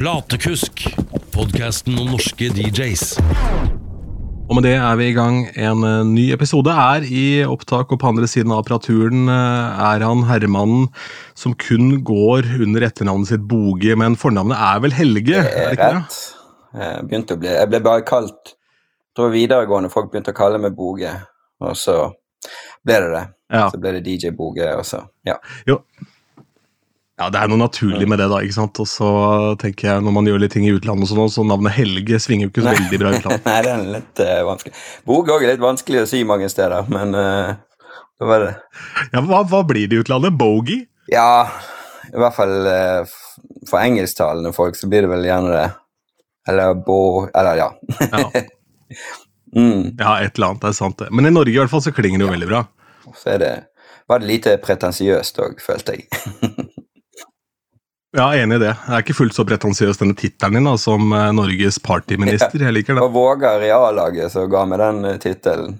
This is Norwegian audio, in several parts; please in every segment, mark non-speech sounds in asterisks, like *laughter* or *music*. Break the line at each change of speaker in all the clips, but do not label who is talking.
Platekusk, podkasten om norske DJs.
Og med det er vi i gang. En eh, ny episode er i opptak, og på andre siden av apparaturen eh, er han herremannen som kun går under etternavnet sitt Boge, men fornavnet er vel Helge?
Det
er
er
det ikke det?
rett. Jeg begynte å bli Jeg ble bare kalt Jeg tror videregående folk begynte å kalle meg Boge, og så ble det det.
Ja.
Så ble det DJ Boge, og så Ja.
Jo. Ja, det er noe naturlig med det, da. ikke sant? Og så tenker jeg, når man gjør litt ting i utlandet, og sånn, så navnet Helge svinger jo ikke så veldig bra i utlandet. *laughs*
Nei, det er litt uh, vanskelig. Boge òg er litt vanskelig å si mange steder, men uh, det var det.
Ja, hva, hva blir det i utlandet? Bogey?
Ja, i hvert fall uh, for engelsktalende folk så blir det vel gjerne det. Eller Bo Eller ja.
Ja. *laughs*
mm.
ja, et eller annet. Det er sant, det. Men i Norge i hvert fall så klinger det jo veldig bra.
Så er det var det lite pretensiøst òg, følte jeg. *laughs*
Ja, enig i det. Jeg er ikke fullt så pretensiøs denne tittelen din da, som eh, Norges partyminister. Jeg liker det.
Og Vågar i A-laget som ga meg den eh, tittelen.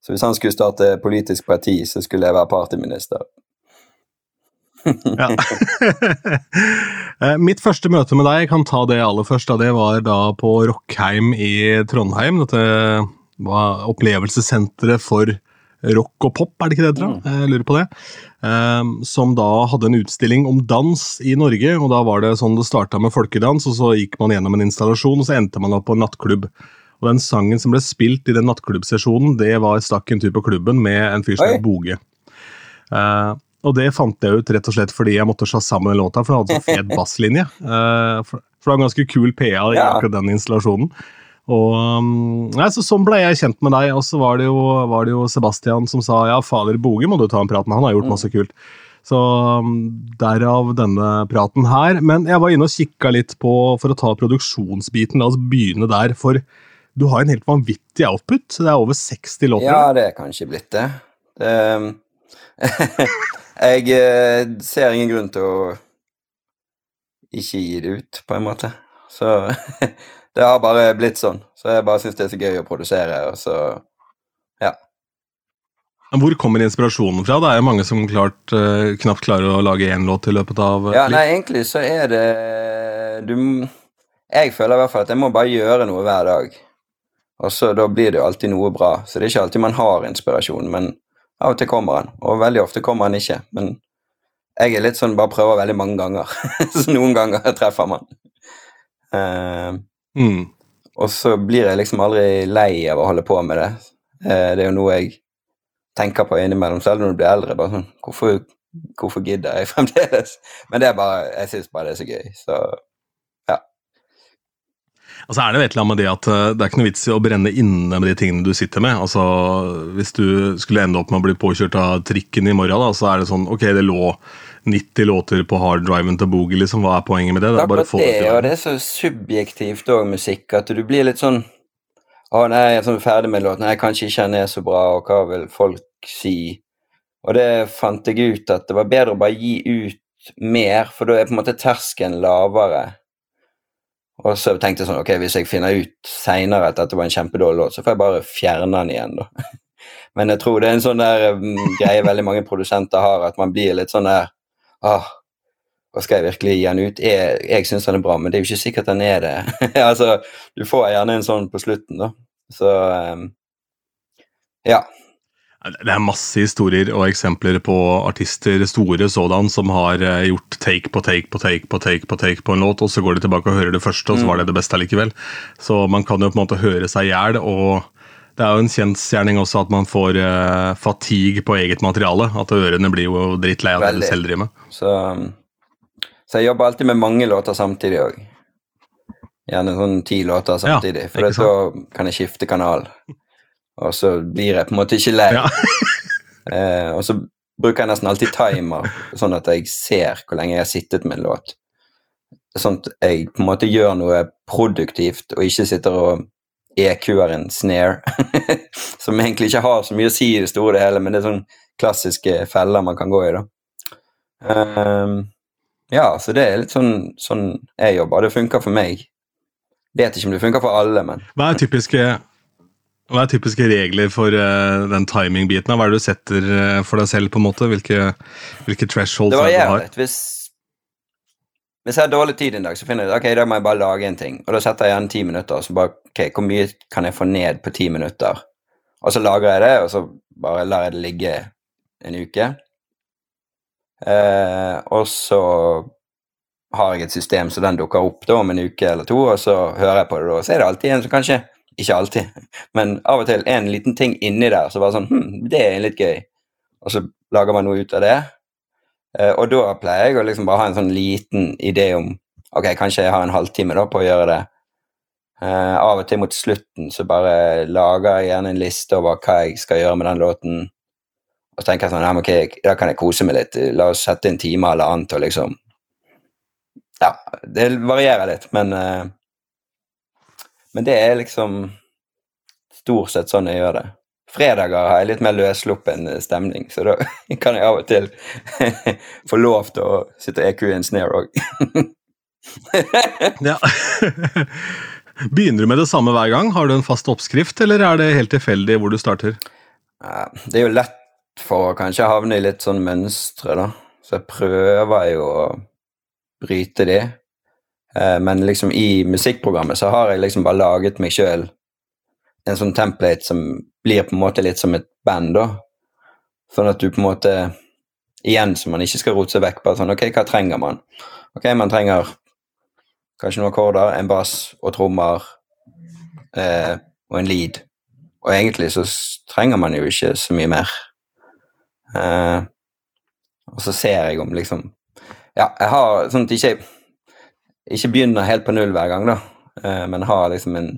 Så hvis han skulle starte politisk parti, så skulle jeg være partyminister. *laughs* *laughs*
Eh, Mitt første møte med deg, jeg kan ta det aller først, det var da på Rockheim i Trondheim. Dette var opplevelsessenteret for rock og pop, er det ikke det, tror jeg? Jeg lurer på det. Um, Som da hadde en utstilling om dans i Norge, og da var det sånn det starta med folkedans, og så gikk man gjennom en installasjon, og så endte man opp på en nattklubb. Og den sangen som ble spilt i den nattklubbsesjonen, det var 'Stakk en tur på klubben' med en fyr som het Boge. Uh, og det fant jeg ut rett og slett fordi jeg måtte slå sammen den låta, for den hadde så fet *laughs* basslinje. Uh, for, for det var en ganske kul PA i akkurat den installasjonen. Og um, nei, så Sånn ble jeg kjent med deg, og så var det, jo, var det jo Sebastian som sa ja, fader Boge må du ta en prat med, han har gjort masse kult. Så um, derav denne praten her. Men jeg var inne og kikka litt på, for å ta produksjonsbiten, la oss begynne der. For du har en helt vanvittig output. Det er over 60 låter.
Ja, det er kanskje blitt det. det *laughs* jeg eh, ser ingen grunn til å ikke gi det ut, på en måte. Så *laughs* det har bare blitt sånn. Så jeg bare syns det er så gøy å produsere, og så
Hvor kommer inspirasjonen fra? Det er jo mange som klart, uh, knapt klarer å lage én låt i løpet av et
Ja, nei, egentlig så er det du, Jeg føler i hvert fall at jeg må bare gjøre noe hver dag. Og så da blir det jo alltid noe bra. Så det er ikke alltid man har inspirasjon, men av og til kommer den. Og veldig ofte kommer den ikke. Men jeg er litt sånn bare prøver veldig mange ganger. *laughs* så noen ganger treffer man. Eh,
Mm.
og så blir jeg liksom aldri lei av å holde på med det. Eh, det er jo noe jeg tenker på innimellom, selv når du blir eldre. bare sånn, Hvorfor, hvorfor gidder jeg *laughs* fremdeles? Men det er bare, jeg syns bare det er så gøy. Så
ja Altså er det jo et eller annet med det at eh, det er ikke noe vits i å brenne inne med de tingene du sitter med. Altså, Hvis du skulle ende opp med å bli påkjørt av trikken i morgen, da, så er det sånn Ok, det lå 90 låter på harddriven til Boogie, liksom. Hva er poenget med det? Det er bare å få
det,
det til.
og det er så subjektivt òg, musikk, at du blir litt sånn Å, nei, jeg er sånn ferdig med låten. Nei, kanskje ikke den er så bra, og hva vil folk si? Og det fant jeg ut at det var bedre å bare gi ut mer, for da er på en måte terskelen lavere. Og så tenkte jeg sånn, ok, hvis jeg finner ut seinere at dette var en kjempedårlig låt, så får jeg bare fjerne den igjen, da. *laughs* Men jeg tror det er en sånn der mm, greie veldig mange produsenter har, at man blir litt sånn der Åh, og skal jeg virkelig gi han ut? Jeg, jeg syns han er bra, men det er jo ikke sikkert han er det. *laughs* altså, du får gjerne en sånn på slutten, da. Så um, ja.
Det er masse historier og eksempler på artister, store sådan, som har eh, gjort take på take på take på take på take på en låt, og så går de tilbake og hører det første, og så var det det beste allikevel. Så man kan jo på en måte høre seg i hjel, og det er jo en kjensgjerning også at man får uh, fatigue på eget materiale. At ørene blir jo drittlei av det du selv driver med.
Så, så jeg jobber alltid med mange låter samtidig òg. Gjerne sånn ti låter samtidig, for da kan jeg skifte kanal. Og så blir jeg på en måte ikke lei.
Ja. *laughs*
Eh, og så bruker jeg nesten alltid timer, sånn at jeg ser hvor lenge jeg har sittet med en låt. Sånn at jeg på en måte gjør noe produktivt, og ikke sitter og EQ-er en snare. *laughs* som egentlig ikke har så mye å si i det store og det hele, men det er sånne klassiske feller man kan gå i, da. Um, ja, så det er litt sånn, sånn jeg jobber. Det funker for meg. Vet ikke om det funker for alle, men
Hva er typiske, hva er typiske regler for uh, den timing-biten? Hva er det du setter eh, for deg selv, på en måte? Hvilke, hvilke thresholds
det
er det du
varierer
har?
litt. Hvis hvis jeg har dårlig tid en dag, så finner jeg ok, i dag må jeg bare lage en ting. Og da setter jeg igjen ti minutter, og så bare ok, hvor mye kan jeg få ned på ti minutter? Og så lagrer jeg det, og så bare lar jeg det ligge en uke. Eh, og så har jeg et system så den dukker opp da om en uke eller to, og så hører jeg på det da. Så er det alltid en som kanskje Ikke alltid, *laughs* men av og til en liten ting inni der så bare sånn Hm, det er litt gøy. Og så lager man noe ut av det. Eh, og da pleier jeg å liksom bare ha en sånn liten idé om Ok, kanskje jeg har en halvtime da på å gjøre det. Uh, av og til mot slutten så bare lager jeg gjerne en liste over hva jeg skal gjøre med den låten. Og så tenker jeg sånn ok, da kan jeg kose meg litt. La oss sette en time eller annet og liksom Ja, det varierer litt, men uh, Men det er liksom stort sett sånn jeg gjør det. Fredager har jeg litt mer løssluppen stemning, så da *laughs* kan jeg av og til *laughs* få lov til å sitte EQ i en snare òg.
Ja. *laughs* Begynner du med det samme hver gang? Har du en fast oppskrift, eller er det helt tilfeldig hvor du starter?
Det er jo lett for å kanskje havne i litt sånn mønstre, da. Så jeg prøver jo å bryte de. Eh, Men liksom i musikkprogrammet så har jeg liksom bare laget meg sjøl en sånn template som blir på en måte litt som et band, da. Sånn at du på en måte Igjen, så man ikke skal rote seg vekk. Bare sånn, ok, hva trenger man? Ok, man trenger kanskje noen akkorder, en bass og trommer eh, og en lead. Og egentlig så trenger man jo ikke så mye mer. Eh, og så ser jeg om liksom Ja, jeg har sånn at jeg ikke ikke begynner helt på null hver gang, da, eh, men har liksom en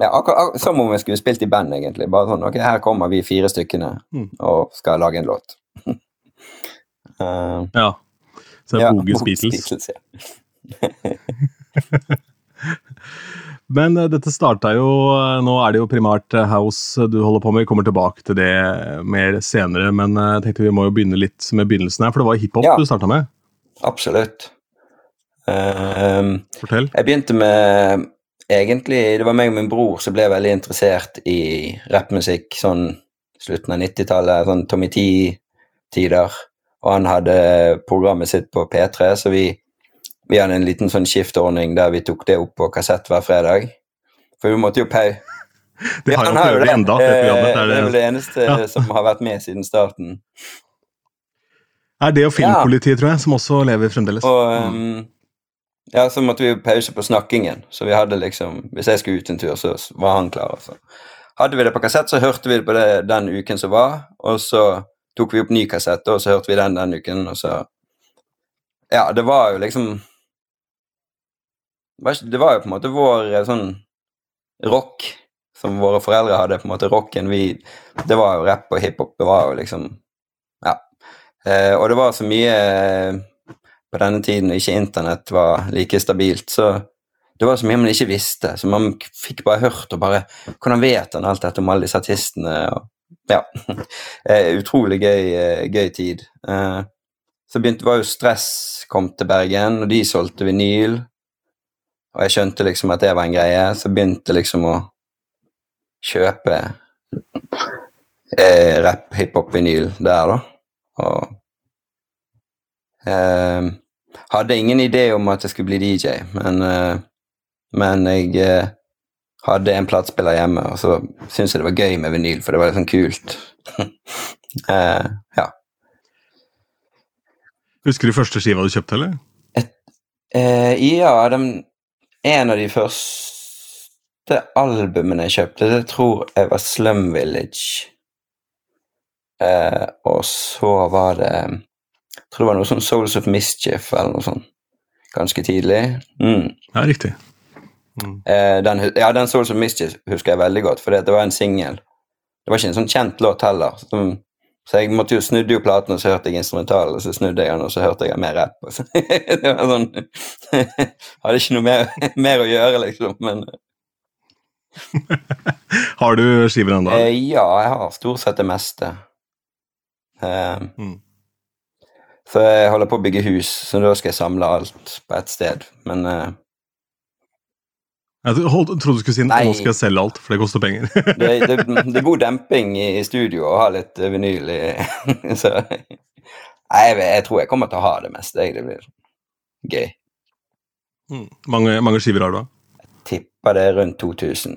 ja, akkurat, ak Som om vi skulle spilt i band, egentlig. Bare sånn Ok, her kommer vi fire stykkene
Mm.
og skal lage en låt. uh, *laughs*
Ja. Så det er
ja,
Bogus
Bogus
Beatles.
ja. *laughs*
Men eh, dette starta jo eh, Nå er det jo primært house du holder på med. Vi kommer tilbake til det mer senere, men jeg tenkte vi må jo begynne litt med begynnelsen her, for det var hiphop
Ja.
du starta med.
Absolutt.
Fortell.
Jeg begynte med Egentlig, det var meg og min bror som ble veldig interessert i rappmusikk sånn slutten av 90-tallet, sånn Tommy T-tider. Og han hadde programmet sitt på P3, så vi, vi hadde en liten sånn skiftordning der vi tok det opp på kassett hver fredag. For vi måtte jo pau... *laughs*
Det har
Ja,
jo
han har
prøvd
det.
enda, det
Eh. Det er vel
det,
eneste
Ja.
som har vært med siden starten.
er det og Filmpolitiet, tror jeg, som også lever fremdeles.
Og um, ja, så måtte vi jo pause på snakkingen. Så vi hadde liksom Hvis jeg skulle ut en tur, så var han klar. Så hadde vi det på kassett, så hørte vi det på det den uken som var. Og så tok vi opp ny kassett, og så hørte vi den den uken, og så Ja, det var jo liksom Det var jo på en måte vår eh, sånn rock som våre foreldre hadde, på en måte rocken vi Det var jo rapp og hiphop. Det var jo liksom Ja. Eh, og det var så mye eh, på denne tiden og ikke internett var like stabilt, så det var så mye man ikke visste. Så man fikk bare hørt og bare Hvordan vet han alt dette om alle disse artistene? Og, ja. *laughs* Eh, Utrolig gøy, eh, gøy tid. Eh, Så begynte var jo Stress kom til Bergen, og de solgte vinyl. Og jeg skjønte liksom at det var en greie, så begynte liksom å kjøpe eh, rap, hiphop-vinyl der, da. Og eh, hadde ingen idé om at jeg skulle bli DJ, men, eh, men jeg eh, hadde en platespiller hjemme, og så syntes jeg det var gøy med vinyl, for det var sånn kult. *laughs* eh, ja.
Husker du første skiva du kjøpte, eller?
Eh, ja, den, en av de første albumene jeg kjøpte, det tror jeg var Slum Village. Eh, og så var det Jeg tror det var noe sånn Souls of Mischief eller noe sånt. Ganske tidlig. Mm.
Ja, riktig. Mm.
Eh, den, ja, den Souls of Mischief husker jeg veldig godt, for det var en singel. Det var ikke en sånn kjent låt heller. Som, så jeg måtte jo snudde jo platen, og så hørte jeg instrumentalen, og så snudde jeg den, og så hørte jeg mer rapp. så- *laughs* det var sånn *laughs* Hadde ikke noe mer, *laughs* mer å gjøre, liksom. Men
Har du skiver ennå?
eh, ja, jeg har stort sett det meste. Eh,
Mm.
Så jeg holder på å bygge hus, så da skal jeg samle alt på ett sted. Men uh,
Jeg tro- trodde du skulle si
Nei.
nå skal jeg selge alt, for det koster penger. *laughs*
det, det, *laughs* det er god demping i, i studio å ha litt eh, vinyl i. *laughs* så Nei, jeg, jeg tror jeg kommer til å ha det meste. jeg. Det blir gøy.
Mm. Mange, mange skiver har du, da?
Tipper det er rundt 2000.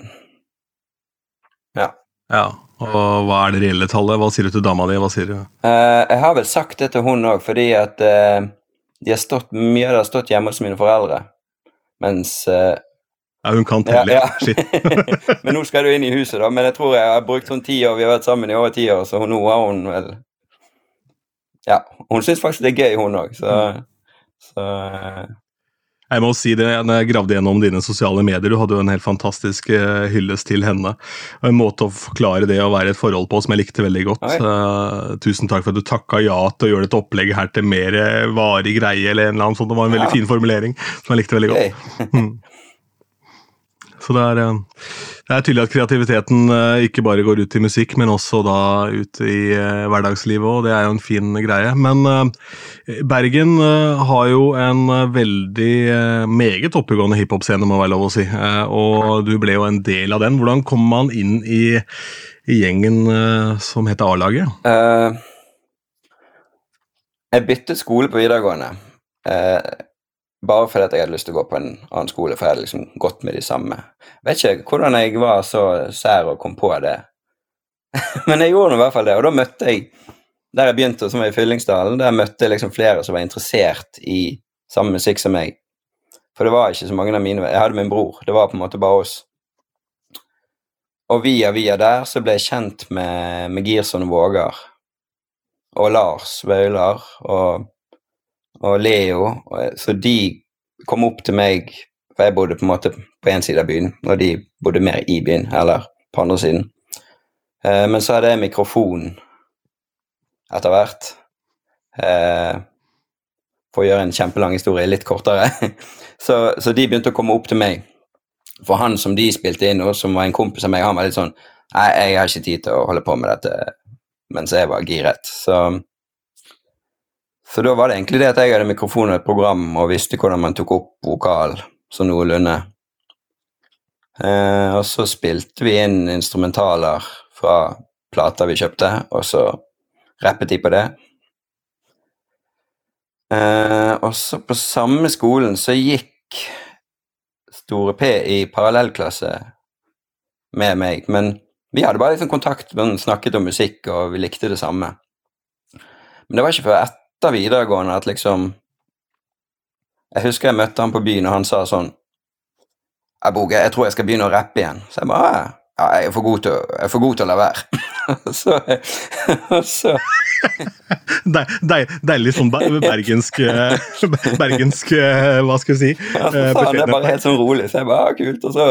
Ja.
Ja. Og hva er det reelle tallet? Hva sier du til dama di? Hva sier du?
Uh, jeg har vel sagt det til hun òg, fordi at uh, de har stått, mye av det har stått hjemme hos mine foreldre. Mens uh,
Ja, hun kan telle.
ja. *laughs*
Shit. *laughs*
Men nå skal du inn i huset, da. Men jeg tror jeg har brukt sånn ti år, vi har vært sammen i over ti år, så nå har hun vel Ja. Hun syns faktisk det er gøy, hun òg, så, så eh,
Jeg må si det, når jeg gravde gjennom dine sosiale medier, du hadde jo en helt fantastisk eh, hyllest til henne. Og En måte å forklare det å være i et forhold på som jeg likte veldig godt. Eh, tusen takk for at du takka ja til å gjøre dette opplegget her til mer varig greie, eller en eller annen sånn. Det var en veldig
Ja.
fin formulering som jeg likte veldig godt.
gøy.
Så det er, eh, det er tydelig at kreativiteten eh, ikke bare går ut i musikk, men også da ut i eh, hverdagslivet òg. Det er jo en fin greie. Men Bergen har jo en veldig meget oppegående hiphop-scene, må være lov å si. Og du ble jo en del av den. Hvordan kom man inn i, i gjengen som heter A-laget?
Uh, jeg byttet skole på videregående. eh, bare fordi jeg hadde lyst til å gå på en annen skole, for jeg hadde liksom gått med de samme. Vet ikke hvordan jeg var så sær og kom på det. *laughs* Men jeg gjorde nå i hvert fall det, og da møtte jeg Der jeg begynte, som var i Fyllingsdalen, der møtte jeg liksom flere som var interessert i samme musikk som meg. For det var ikke så mange av mine Jeg hadde min bror, det var på en måte bare oss. Og via via der så ble jeg kjent med, med Girson og Vågar. Og Lars Vaular og, og Leo. Så de kom opp til meg, for jeg bodde på en måte på én side av byen, og de bodde mer i byen, eller på andre siden. Eh, men så hadde jeg mikrofon etter hvert. Eh, for å gjøre en kjempelang historie litt kortere. *laughs* så, så de begynte å komme opp til meg. For han som de spilte inn hos, som var en kompis av meg, han var litt sånn Nei, jeg har ikke tid til å holde på med dette mens jeg var giret. Så, så da var det egentlig det at jeg hadde mikrofon og et program og visste hvordan man tok opp vokal sånn noenlunde. Eh, og så spilte vi inn instrumentaler fra plater vi kjøpte, og så rappet de på det. Eh, og så på samme skolen så gikk Store P i parallellklasse med meg, men vi hadde bare liksom kontakt, men snakket om musikk, og vi likte det samme. Men det var ikke før etter videregående at liksom Jeg husker jeg møtte han på byen, og han sa sånn jeg, jeg tror jeg skal begynne å rappe igjen. Så jeg bare «Ja, Ja, jeg er for god til, å- god til å la være. *laughs* så, så *laughs*
De, de, deilig sånn ber- bergensk, eh, *laughs* bergensk eh, Hva skal vi si?
Ja, så sa han det bare helt sånn rolig, så jeg bare ah, kult. Og så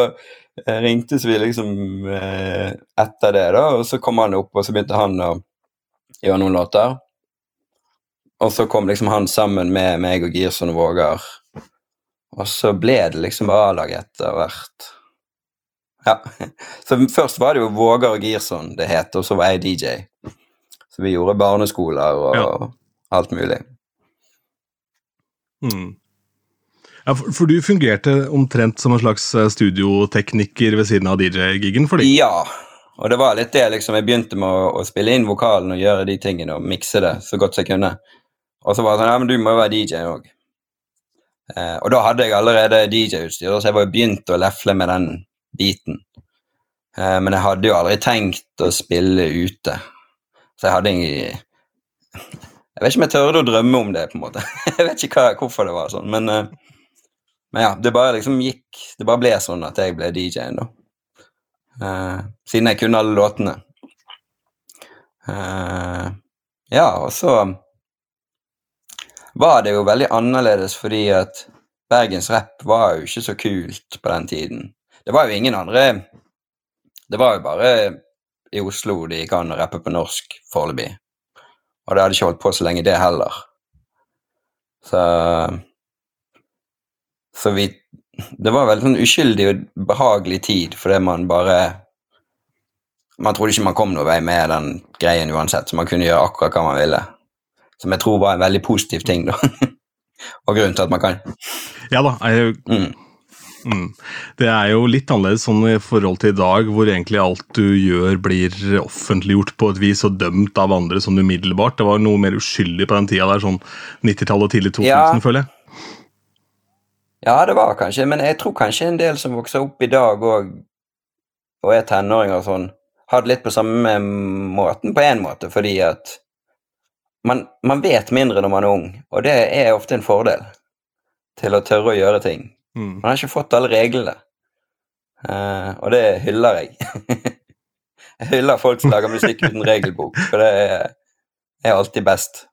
eh, ringtes vi liksom etter det, da, og så kom han opp, og så begynte han å gjøre noen låter. Og så kom liksom han sammen med meg og Girson og Vågar, og så ble det liksom bare A-laget etter hvert. Ja. *laughs* Så først var det jo Vågar og Girson det het, og så var jeg DJ. Så vi gjorde barneskoler og
Ja.
alt mulig.
Mm. Ja, for, for du fungerte omtrent som en slags eh, studiotekniker ved siden av DJ-gigen for deg?
Ja, og det var litt det, liksom. Jeg begynte med å, å spille inn vokalen og gjøre de tingene og mikse det så godt jeg kunne. Og så var det sånn Ja, men du må jo være DJ òg. Eh, og da hadde jeg allerede DJ-utstyr, så jeg var jo begynt å lefle med den biten. Eh, men jeg hadde jo aldri tenkt å spille ute. Så jeg hadde ingen Jeg vet ikke om jeg tørde å drømme om det, på en måte. *laughs* jeg vet ikke hva, hvorfor det var sånn, men, eh, men ja, det bare liksom gikk Det bare ble sånn at jeg ble DJ-en, da. Eh, siden jeg kunne alle låtene. Eh, ja, og så var det jo veldig annerledes fordi at Bergens rap var jo ikke så kult på den tiden. Det var jo ingen andre Det var jo bare i Oslo de gikk an å rappe på norsk foreløpig. Og det hadde ikke holdt på så lenge, det heller. Så Så vi Det var veldig sånn uskyldig og behagelig tid fordi man bare Man trodde ikke man kom noen vei med den greien uansett, så man kunne gjøre akkurat hva man ville. Som jeg tror var en veldig positiv ting, da. *laughs* og grunnen til at man kan
Ja da. Jeg,
mm.
Mm. Det er jo litt annerledes sånn i forhold til i dag, hvor egentlig alt du gjør blir offentliggjort på et vis og dømt av andre sånn umiddelbart. Det var noe mer uskyldig på den tida der, sånn 90-tallet og tidlig 2000,
Ja.
føler jeg.
Ja, det var kanskje, men jeg tror kanskje en del som vokser opp i dag og, og er tenåringer og sånn, har det litt på samme måten på en måte, fordi at man, man vet mindre når man er ung, og det er ofte en fordel til å tørre å gjøre ting.
Mm.
Man har ikke fått alle reglene, uh, og det hyller jeg. *laughs* jeg hyller folk som lager musikk uten regelbok, for det er, er alltid best.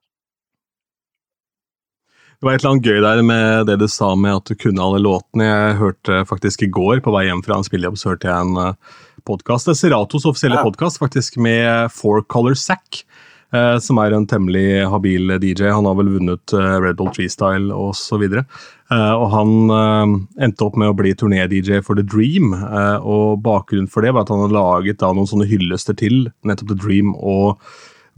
Det var et eller annet gøy der med det du sa med at du kunne alle låtene. Jeg hørte faktisk i går, på vei hjem fra en spillejobb, så hørte jeg en podkast. Seratos offisielle
Ja.
podkast, faktisk med Four Color Sack. Eh, Som er en temmelig habil DJ. Han har vel vunnet eh, Red Bull Freestyle osv. Og han eh, endte opp med å bli turné-DJ for The Dream. eh, Og bakgrunnen for det var at han hadde laget da noen sånne hyllester til nettopp The Dream. og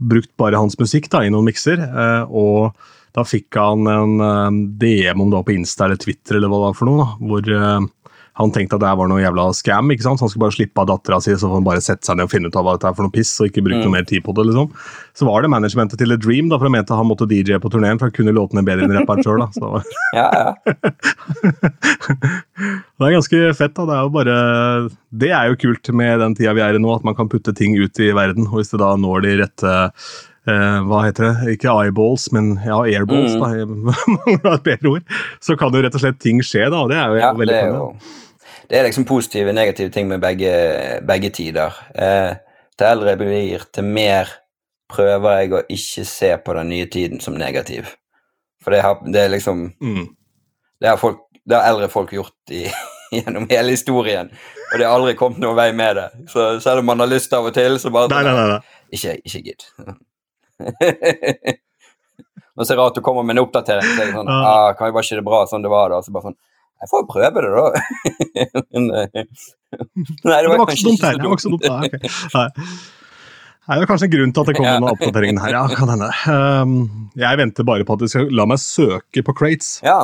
brukt bare hans musikk da, i noen mikser. eh, Og da fikk han en eh, DM om det var på Insta eller Twitter eller hva det var for noe, da, hvor eh, han tenkte at det var noe jævla scam. ikke sant? Så han skulle bare slippe av dattera si, så får han bare sette seg ned og finne ut av hva dette er for noe piss, og ikke bruke
Mm.
noe mer tid på det. liksom. Så var det managementet til The Dream, da, for han mente han måtte DJ på turneen, for han kunne låtene bedre enn rapperen sjøl. *laughs*
Ja, ja. *laughs*
det er ganske fett. da, Det er jo bare Det er jo kult med den tida vi er i nå, at man kan putte ting ut i verden. Og hvis det da når de rette Uh, Hva heter det? Ikke eyeballs, men ja, airballs,
Mm.
da. *laughs* Mangler et bedre ord. Så kan jo rett og slett ting skje, da. Og det er jo
ja
veldig spennende.
Det er liksom positive og negative ting med begge, begge tider. Eh, til eldre jeg blir, til mer prøver jeg å ikke se på den nye tiden som negativ. For det, har, det er liksom
Mm.
Det har, folk, det har eldre folk gjort i, *laughs* gjennom hele historien, og det har aldri kommet noen vei med det. Så selv om man har lyst av og til, så bare
Nei, nei, nei. nei.
Ikke, ikke gidd. *laughs* Nå så er det rart du kommer med en oppdatering, så det sånn ah, Kan vi bare ikke det bra sånn det var da? Så bare sånn Jeg får jo prøve det, da. *laughs* Men, eh, Nei,
Det var ikke så dumt. Det var ikke så dumt. Nei, okay. Nei. Nei, det er kanskje en grunn til at det kommer denne oppdateringen her. Ja, kan hende. Um, jeg venter bare på at de skal la meg søke på crates.
Ja.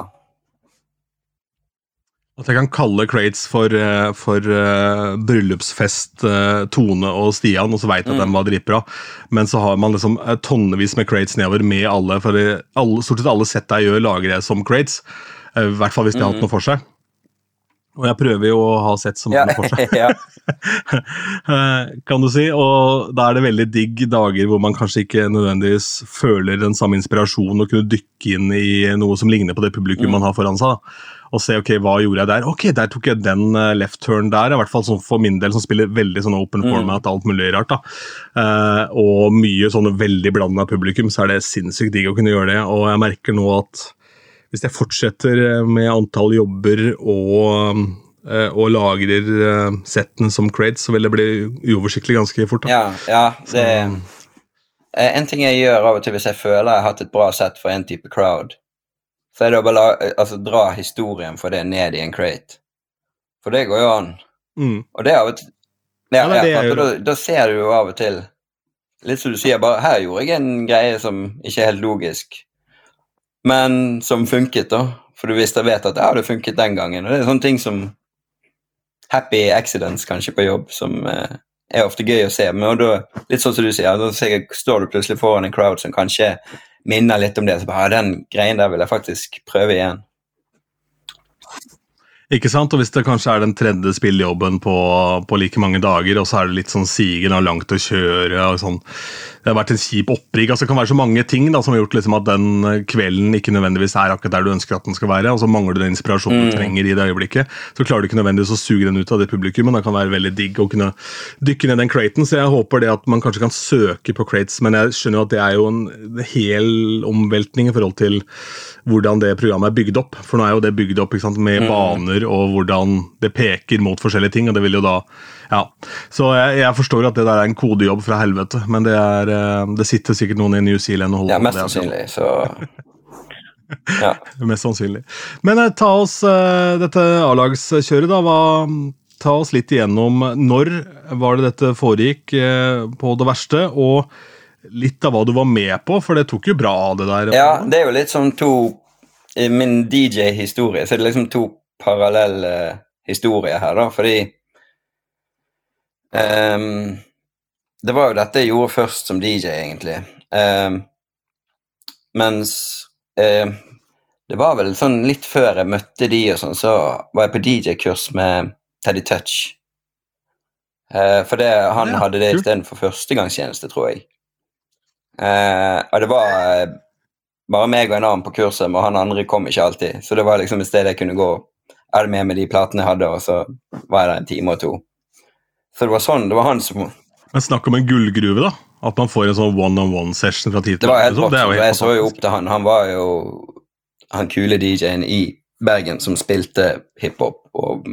At jeg kan kalle crates for, eh, for uh, bryllupsfest uh, Tone og Stian, og så veit jeg at
Mm.
den var dritbra. Men så har man liksom tonnevis med crates nedover med alle, for alle, stort sett alle sett jeg gjør, lager jeg som crates. Eh, I hvert fall hvis de har hatt
Mm.
noe for seg. Og jeg prøver jo å ha sett som
Ja.
har noe for seg. *laughs* *laughs*
ja.
Eh, kan du si, og da er det veldig digg dager hvor man kanskje ikke nødvendigvis føler den samme inspirasjonen og kunne dykke inn i noe som ligner på det publikum
Mm.
man har foran seg. da. Og se ok, hva gjorde jeg der? Ok, der tok jeg den eh, left turn der. I hvert fall sånn for min del, som spiller veldig sånn open
Mm.
format, alt mulig rart. da. Eh, og mye sånn veldig blanda publikum, så er det sinnssykt digg å kunne gjøre det. Og jeg merker nå at hvis jeg fortsetter med antall jobber og, eh, og lagrer eh, settene som crates, så vil det bli uoversiktlig ganske fort. da.
ja, ja det Eh, En ting jeg gjør av og til hvis jeg føler jeg har hatt et bra sett for en type crowd, så er det å bare altså, dra historien for det ned i en crate. For det går jo an.
Mm.
Og det av og til ja,
Ja,
ja, da, da ser du jo av og til Litt som du sier, bare her gjorde jeg en greie som ikke er helt logisk, men som funket, da. For du jeg vet at ja, det funket den gangen. Og det er sånne ting som happy accidents kanskje på jobb, som eh, er ofte gøy å se. Men da, litt sånn som du sier, da står du plutselig foran en crowd som kanskje minner litt om det. Så bare, ja, den greien der vil jeg faktisk prøve igjen.
Ikke sant? Og hvis det kanskje er den tredje spillejobben på, på like mange dager, og så er det litt sånn sigen og langt å kjøre og sånn Det har vært en kjip opprigg. altså Det kan være så mange ting da, som har gjort liksom at den kvelden ikke nødvendigvis er akkurat der du ønsker at den skal være, og så mangler du den inspirasjonen du
Mm.
trenger i det øyeblikket. Så klarer du ikke nødvendigvis å suge den ut av det publikum, men Det kan være veldig digg å kunne dykke ned den craten, så jeg håper det at man kanskje kan søke på crates, men jeg skjønner jo at det er jo en hel omveltning i forhold til hvordan det programmet er bygd opp. For nå er jo det bygd opp sant, med baner og hvordan det peker mot forskjellige ting. og det vil jo da, ja. Så jeg, jeg forstår at det der er en kodejobb fra helvete, men det, er, eh, det sitter sikkert noen i New Zealand og holder
Ja,
på med
mest
det. altså.
sannsynlig, så *laughs* Ja.
Mest sannsynlig. Men eh, ta oss eh, dette A-lagskjøret, da. Hva, ta oss litt igjennom når var det dette foregikk eh, på det verste, og litt av hva du var med på, for det tok jo bra av det der.
Ja, det er jo litt sånn to I min DJ-historie så er det liksom to parallell eh, historie her, da, fordi um, Det var jo dette jeg gjorde først som DJ, egentlig. Um, mens eh, det var vel sånn litt før jeg møtte de og sånn, så var jeg på DJ-kurs med Teddy Touch. Eh, for det, han
Ja,
hadde det istedenfor førstegangstjeneste, tror jeg. Eh, og det var bare meg og en annen på kurset, men han andre kom ikke alltid. Så det var liksom et sted jeg kunne gå. Jeg det med meg de platene jeg hadde, og så var jeg der en time og to. Så det var sånn, det var han som
Men snakk om en gullgruve, da. At man får en sånn one-on-one-session fra tid til annen, liksom. Er
jeg så jo opp til han. Han var jo han kule DJ-en i Bergen som spilte hiphop og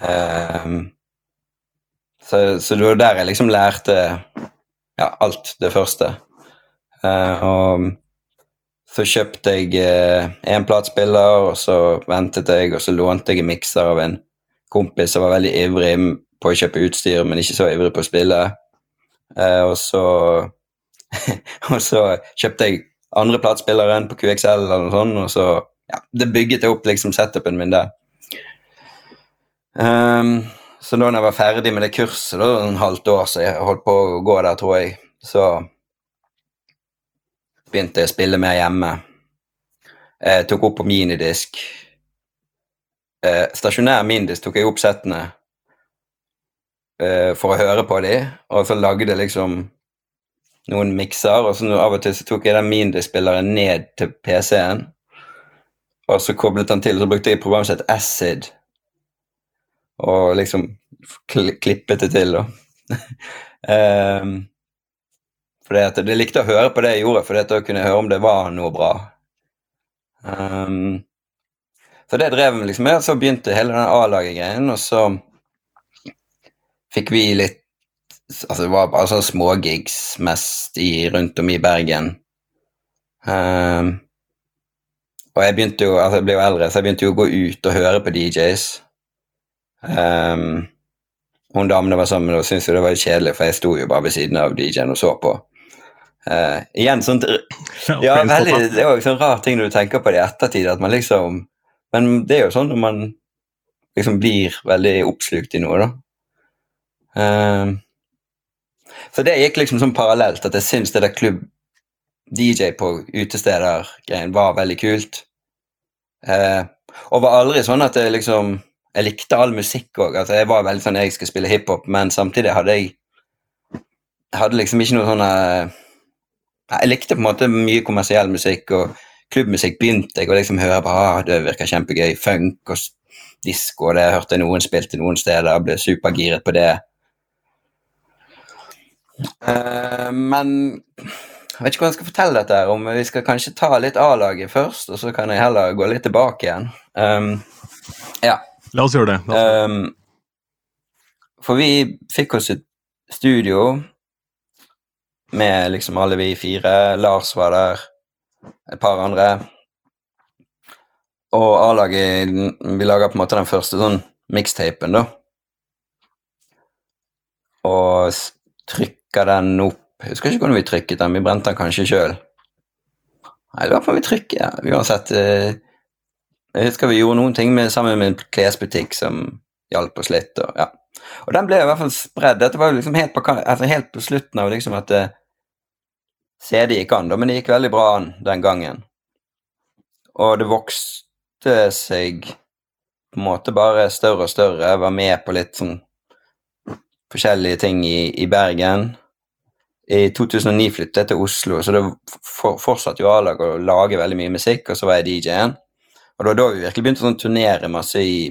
ehm, så, så det var der jeg liksom lærte ja, alt det første. Uh, og så kjøpte jeg eh, en platespiller, og så ventet jeg, og så lånte jeg en mikser av en kompis som var veldig ivrig på å kjøpe utstyr, men ikke så ivrig på å spille. Eh, og så *laughs* og så kjøpte jeg andre platespilleren på QXL eller noe sånt, og så ja, det bygget jeg opp liksom setupen min der. Um, så da jeg var ferdig med det kurset, da, en halvt år, så jeg holdt på å gå der, tror jeg, så begynte jeg å spille mer hjemme. Jeg tok opp på minidisk. Eh, stasjonær minidisk tok jeg opp settene eh, for å høre på dem, og så lagde jeg liksom noen mikser, og så av og til så tok jeg den minidisk-spilleren ned til PC-en, og så koblet den til, og så brukte jeg programmet program som Acid, og liksom kl klippet det til, da. um, *laughs* fordi at jeg likte å høre på det jeg gjorde, for da kunne jeg høre om det var noe bra. Um, så det drev vi liksom med, så begynte hele den A-laget-greien, og så fikk vi litt Altså, det var bare sånne smågigs mest i, rundt om i Bergen. Um, og jeg begynte jo, altså jeg ble jo eldre, så jeg begynte jo å gå ut og høre på DJs. Um, hun damene var sammen og syntes jo det var kjedelig, for jeg sto jo bare ved siden av DJ-en og så på. Uh, igjen sånt *laughs* Ja, veldig, det er jo en sånn rar ting når du tenker på det i ettertid, at man liksom Men det er jo sånn når man liksom blir veldig oppslukt i noe, da. Uh, så det gikk liksom sånn parallelt, at jeg syns det der klubb-DJ på utesteder-greien var veldig kult. Uh, og var aldri sånn at jeg liksom Jeg likte all musikk òg. Altså, jeg var veldig sånn jeg skal spille hiphop, men samtidig hadde jeg hadde liksom ikke noe sånn Jeg likte på en måte mye kommersiell musikk, og klubbmusikk begynte jeg å liksom høre på. Ah, det virker kjempegøy. Funk og disko, det jeg hørte noen spilte noen steder, ble supergiret på det. Uh, men jeg vet ikke hva jeg skal fortelle dette her om. Vi skal kanskje ta litt A-laget først, og så kan jeg heller gå litt tilbake igjen. Um, ja.
La oss gjøre det.
Um, for vi fikk oss et studio med liksom alle vi fire. Lars var der, et par andre. Og A-laget Vi laga på en måte den første sånn mixtapen, da. Og trykka den opp Jeg husker ikke hvordan vi trykket den, vi brente den kanskje sjøl. Nei, det var for vi trykket, ja. Uansett. eh, Jeg husker vi gjorde noen ting med, sammen med en klesbutikk som hjalp oss litt. Og, ja. og den ble i hvert fall spredd. Dette var liksom helt på, altså helt på slutten av liksom at eh, det gikk an, da, men det gikk veldig bra an den gangen. Og det vokste seg på en måte bare større og større. Jeg var med på litt sånn forskjellige ting i, i Bergen. I 2009 flyttet jeg til Oslo, så det for, fortsatte jo A-lag å lage veldig mye musikk, og så var jeg DJ-en. Og det var da vi virkelig begynte å sånn turnere masse i,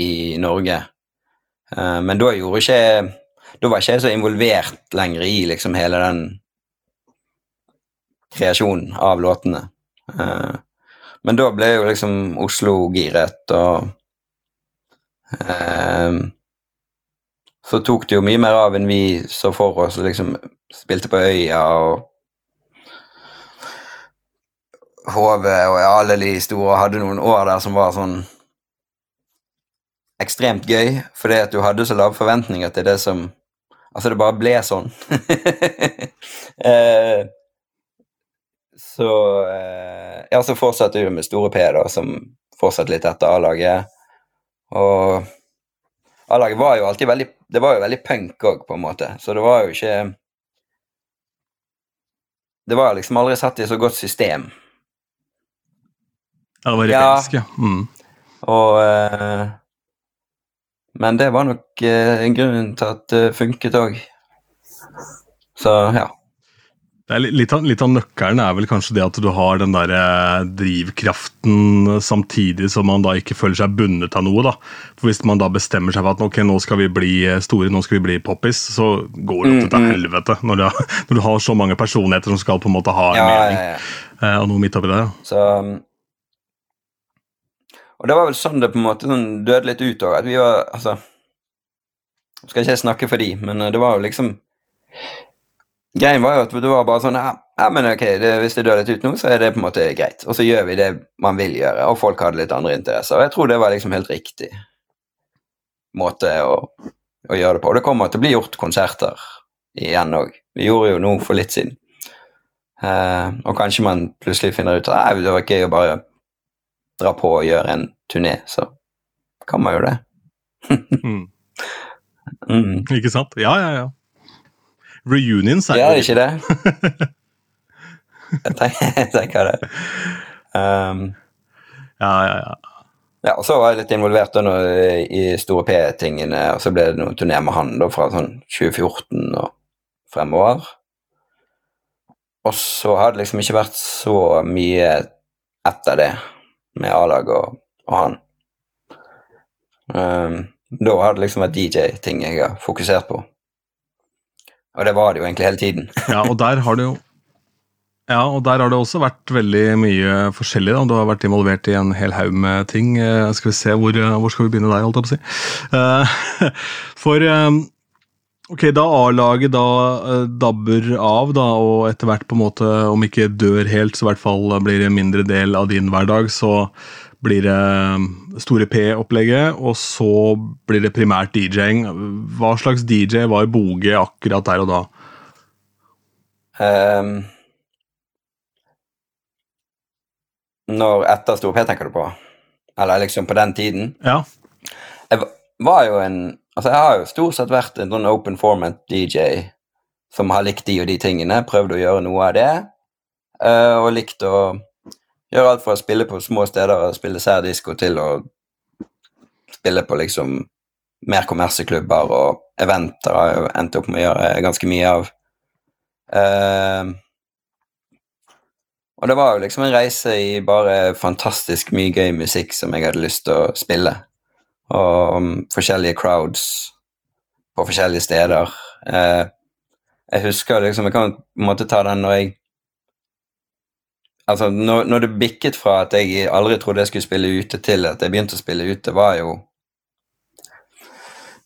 i Norge. Eh, men da gjorde ikke Da var ikke jeg så involvert lenger i liksom hele den kreasjonen av låtene. Eh, men da ble jo liksom Oslo giret, og eh, så tok det jo mye mer av enn vi så for oss, liksom spilte på Øya og HV og alle de store hadde noen år der som var sånn ekstremt gøy, fordi at du hadde så lave forventninger til det som Altså, det bare ble sånn. *laughs* eh, så eh, Ja, så fortsatte vi med Store P, da, som fortsatte litt etter A-laget. Og A-laget var jo alltid veldig Det var jo veldig punk òg, på en måte. Så det var jo ikke Det var liksom aldri satt i så godt system.
Ja, det var rebelsk, ja. Mm.
Og eh, Men det var nok eh, grunnen til at det funket òg. Så ja.
Det litt, av, litt av nøkkelen er vel kanskje det at du har den der eh, drivkraften samtidig som man da ikke føler seg bundet av noe. da. For Hvis man da bestemmer seg for at ok, nå skal vi bli eh, store, nå skal vi bli poppis, så går det
Mm,
ofte til
mm.
helvete når du, har, *laughs* når du har så mange personligheter som skal på en måte ha en
ja,
mening.
ja, ja.
eh, Og noe midt oppi det.
Så um, Og det var vel sånn det på en måte sånn døde litt ut òg, at vi var Altså Skal ikke jeg snakke for de, men det var jo liksom Greien var jo at det var bare sånn Ja, ja men ok, det, hvis det dør litt ut nå, så er det på en måte greit. Og så gjør vi det man vil gjøre, og folk hadde litt andre interesser. Og jeg tror det var liksom helt riktig måte å, å gjøre det på. Og det kommer til å bli gjort konserter igjen òg. Vi gjorde jo noe for litt siden. Uh, og kanskje man plutselig finner ut at det var gøy å bare dra på og gjøre en turné, så kan man jo det. *laughs*
Mm.
Mm.
Ikke sant? Ja, ja, ja. Reunions er
Ja,
gjør
ikke det? jeg, tenker, *laughs* jeg tenker det. Um,
Ja, ja, ja.
ja, og så var jeg litt involvert da i Store P-tingene, og så ble det noen turné med han da fra sånn 2014 og fremover. Og så har det liksom ikke vært så mye etter det med A-lag og, og han. Um, da har det liksom vært DJ-ting jeg har fokusert på. Og det var det jo egentlig hele tiden. *laughs*
Ja, og der har det jo ja, og der har det også vært veldig mye forskjellig. da. Du har vært involvert i en hel haug med ting. Eh, Skal vi se, Hvor, eh, hvor skal vi begynne der, holdt jeg på å si. Eh, *laughs* For ok, da A-laget da dabber av, da, og etter hvert på en måte, om ikke dør helt, så i hvert fall blir det en mindre del av din hverdag, så blir det Store P-opplegget, og så blir det primært DJ-ing. Hva slags DJ var Boge akkurat der og da?
Um, når etter Store P tenker du på? Eller liksom på den tiden?
Ja.
Jeg var jo en Altså, jeg har jo stort sett vært en sånn open format DJ som har likt de og de tingene, prøvd å gjøre noe av det, eh, og likt å gjøre alt fra å spille på små steder og spille særdisko til å spille på liksom mer kommerseklubber og eventer har jeg endt opp med å gjøre ganske mye av. Uh, og det var jo liksom en reise i bare fantastisk mye gøy musikk som jeg hadde lyst til å spille. Og um, forskjellige crowds på forskjellige steder. Uh, jeg husker liksom Jeg kan på en måte ta den når jeg Altså, når, når det bikket fra at jeg aldri trodde jeg skulle spille ute, til at jeg begynte å spille ute, var jo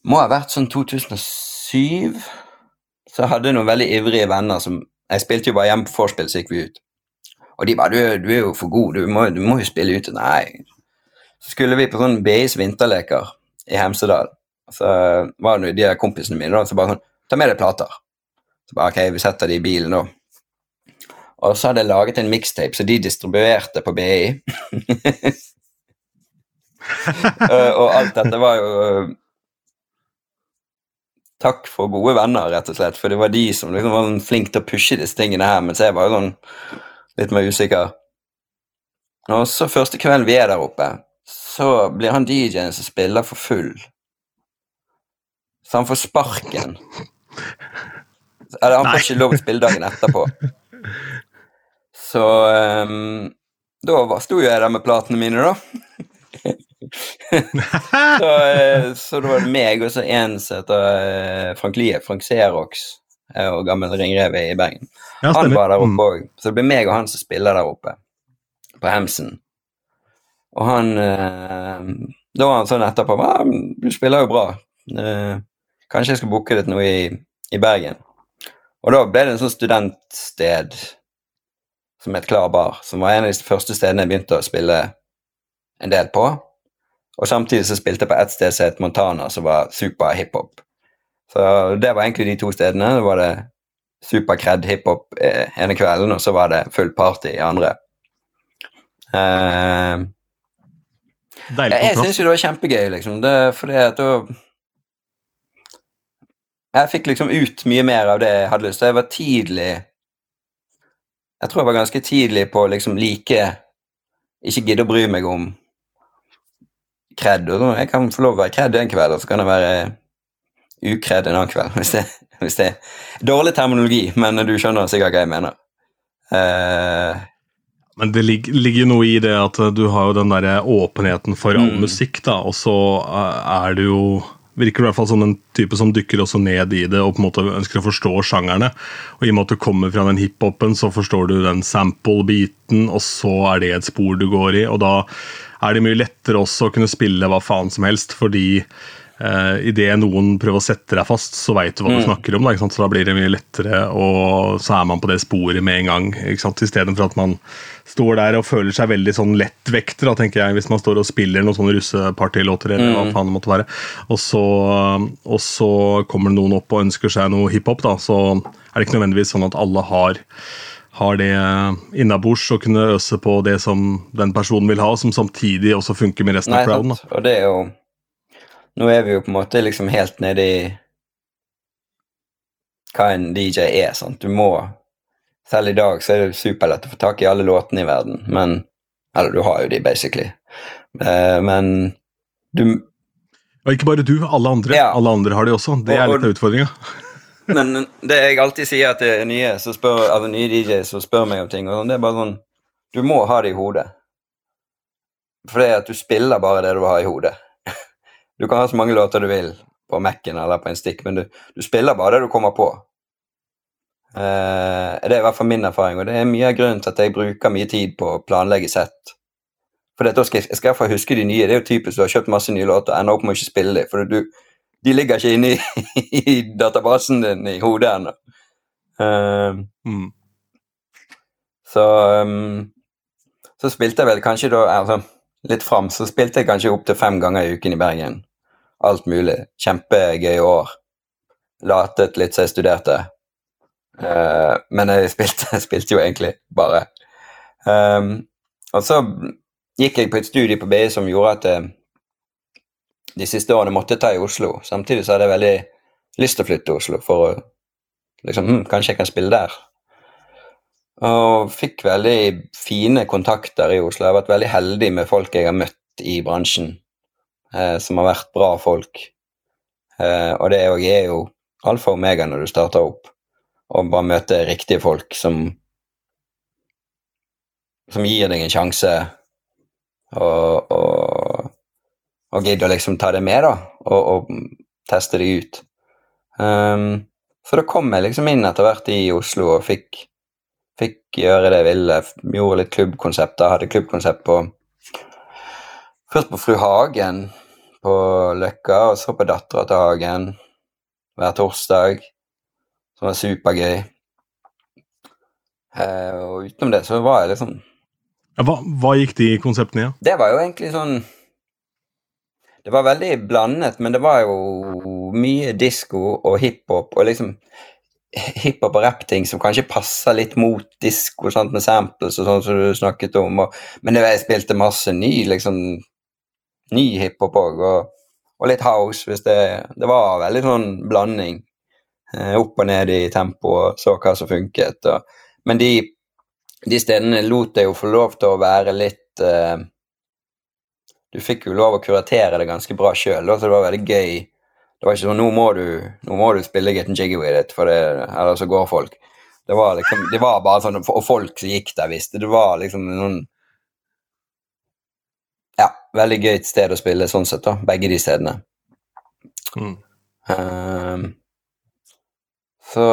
Må ha vært sånn 2007. Så jeg hadde noen veldig ivrige venner som Jeg spilte jo bare hjemme på vorspiel, så gikk vi ut. Og de bare du, 'Du er jo for god, du må, du må jo spille ute.' Nei. Så skulle vi på sånn BIs vinterleker i Hemsedal. Så var det de kompisene mine da, så bare sånn 'Ta med deg plater.' Så bare ok, vi setter de i bilen da. Og så hadde jeg laget en mixtape, så de distribuerte på BI. *laughs* Eh, og alt dette var jo eh, Takk for gode venner, rett og slett. For det var de som liksom var flinke til å pushe disse tingene her, mens jeg var jo sånn litt mer usikker. Og så første kvelden vi er der oppe, så blir han DJ-en som spiller for full. Så han får sparken. Eller han får ikke lov å spille dagen etterpå. *laughs* Så um, da sto jeg der med platene mine, da. *laughs* så, eh, så da var det meg og så en som heter eh, Frank Lie, Frank Xerox, eh, og gammel ringrev i Bergen.
Ja,
Han var der
Mm.
oppe òg, så det blir meg og han som spiller der oppe, på Hemsen. Og han Da var han sånn etterpå «Ja, Du spiller jo bra. Kanskje jeg skal booke litt noe i, i Bergen. Og da ble det en sånn studentsted som het Klar Bar, som var en av de første stedene jeg begynte å spille en del på. Og samtidig så spilte jeg på ett sted som het Montana, som var super hiphop. Så det var egentlig de to stedene. Da var det super cred hiphop eh, ene kvelden, og så var det full party i andre. Uh,
Deilig
Jeg, jeg syns jo det var kjempegøy, liksom. Det, fordi at da Jeg fikk liksom ut mye mer av det jeg hadde lyst til. Jeg var tidlig Jeg tror jeg var ganske tidlig på å liksom like Ikke gidde å bry meg om kred. Og jeg kan få lov å være kred en kveld, og så kan jeg være ukred en annen kveld. *laughs* Hvis det, hvis det er dårlig terminologi, men du skjønner sikkert hva jeg mener. Uh,
Men det ligger noe i det at du har jo den der åpenheten for all
Mm.
musikk, da, og så eh, er det jo Virker i hvert fall som en type som dykker også ned i det og på en måte ønsker å forstå sjangerne. Og i og med at du kommer fra den hiphopen, så forstår du den sample-biten, og så er det et spor du går i, og da er det mye lettere også å kunne spille hva faen som helst, fordi uh, idet noen prøver å sette deg fast, så veit du hva du
Mm.
snakker om. Da? Så da blir det mye lettere, og så er man på det sporet med en gang. Ikke sant? Istedenfor at man står der og føler seg veldig sånn lettvekter, da, tenker jeg, hvis man står og spiller noen sånne russepartylåter, eller hva
Mm.
faen det måtte være. Og så, og så kommer det noen opp og ønsker seg noe hiphop, da, så er det ikke nødvendigvis sånn at alle har har det innabords og kunne øse på det som den personen vil ha, som samtidig også funker med resten
Nei,
av crowden.
Og det er jo Nå er vi jo på en måte liksom helt nede i hva en DJ er, sant. Du må Selv i dag så er det superlett å få tak i alle låtene i verden, men Eller du har jo de, basically. Uh, men du
Og ikke bare du, alle andre.
Ja.
Alle andre har det også. Det er
Og-
litt av utfordringa. *laughs*
Men det jeg alltid sier til nye, så spør, altså nye DJs som spør meg om ting, og sånn, det er bare sånn Du må ha det i hodet. For det er at du spiller bare det du har i hodet. Du kan ha så mange låter du vil på Mac-en eller på en stick, men du, du spiller bare det du kommer på. Uh, det er i hvert fall min erfaring, og det er mye av grunnen til at jeg bruker mye tid på å planlegge sett. For da skal jeg, jeg skal huske de nye. Det er jo typisk du har kjøpt masse nye låter og ender opp med å ikke spille dem, for du, de ligger ikke inne i, *laughs* i databasen din i hodet ennå. Uh,
Mm.
så um, så spilte jeg vel kanskje da altså, litt fram, så spilte jeg kanskje opptil fem ganger i uken i Bergen. Alt mulig. Kjempegøye år. Latet litt så jeg studerte. Uh, men jeg spilte, *laughs* spilte jo egentlig bare. Um, og så gikk jeg på et studie på BI som gjorde at jeg de siste årene måtte ta i Oslo. Samtidig så hadde jeg veldig lyst til å flytte til Oslo for å liksom hm, Kanskje jeg kan spille der. Og fikk veldig fine kontakter i Oslo. Jeg har vært veldig heldig med folk jeg har møtt i bransjen, eh, som har vært bra folk. Eh, og det jo, er jo alfa og omega når du starter opp, og bare møte riktige folk som som gir deg en sjanse, og, og, og gidder å liksom ta det med, da, og, og teste det ut. Um, så da kom jeg liksom inn etter hvert i Oslo og fikk fikk gjøre det jeg ville. Gjorde litt klubbkonsepter. Hadde klubbkonsept på Først på Fru Hagen på Løkka, og så på Dattera til Hagen hver torsdag. Som var supergøy. Eh, og utenom det så var jeg liksom
Ja, hva, hva gikk de konseptene i? Ja?
Det var jo egentlig sånn Det var veldig blandet, men det var jo mye disko og hiphop og liksom hiphop og rappting som kanskje passer litt mot disko sant, med samples og sånn som du snakket om. Og, men jeg spilte masse ny liksom, ny hiphop òg, og, og litt house. hvis det, det var veldig sånn blanding. Eh, opp og ned i tempo, og så hva som funket. Og, men de, de stedene lot jeg jo få lov til å være litt eh, Du fikk jo lov å kuratere det ganske bra sjøl, så det var veldig gøy det var ikke sånn nå må du, nå må du spille Get Jiggy With It, for det, eller så går folk. Det var liksom, det var bare sånn, Og folk som gikk der, visste det var liksom noen Ja, veldig gøyt sted å spille sånn sett, da. Begge de stedene.
Mm.
Um, så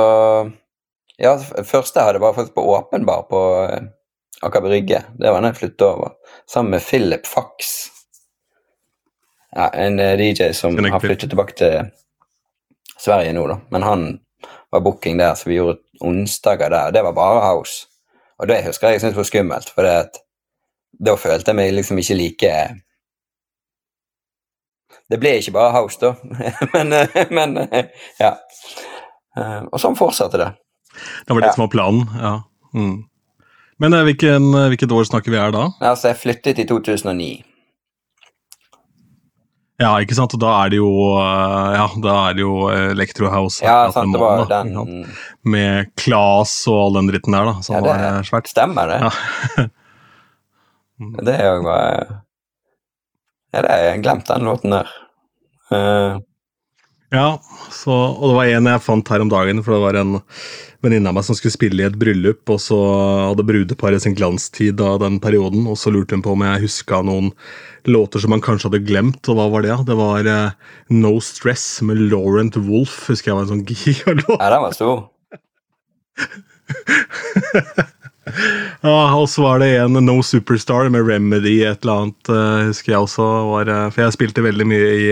Ja, første jeg hadde bare fått på Åpenbar på uh, Aker Brygge. Det var da jeg flyttet over. Sammen med Philip Fax. Ja, en eh, DJ som har flyttet tilbake til Sverige nå, da. Men han var booking der, så vi gjorde onsdager der. Det var bare house. Og det husker jeg syntes var skummelt, for det at da følte jeg meg liksom ikke like Det ble ikke bare house, da. *laughs* men, eh, men eh, ja. Eh, Og sånn fortsatte det.
Det var det
Ja.
som var planen, ja. Mm. Men hvilken, hvilket år snakker vi her da?
Altså, jeg flyttet i 2009.
Ja, ikke sant? Og da er det jo Ja, da er det jo Electro House
Ja, sant, det var den
med Claes og all den dritten der, da. Så
Ja, det
eh, svært.
Stemmer det?
Ja. *laughs*
Det er jo Ja, det er, jeg glemte den låten der. Uh.
Ja, så, og det var en jeg fant her om dagen, for det var en venninne av meg som skulle spille i et bryllup, og så hadde brudeparet sin glanstid av den perioden, og så lurte hun på om jeg huska noen låter som man kanskje hadde glemt, og hva var det? Det var uh, No Stress med Laurent Wolff, husker jeg var en sånn *laughs* gigalåt.
ja, den var stor. *laughs*
Ja, og så var det en No Superstar med Remedy, et eller annet, eh, husker jeg også. Var, eh, for jeg spilte veldig mye i,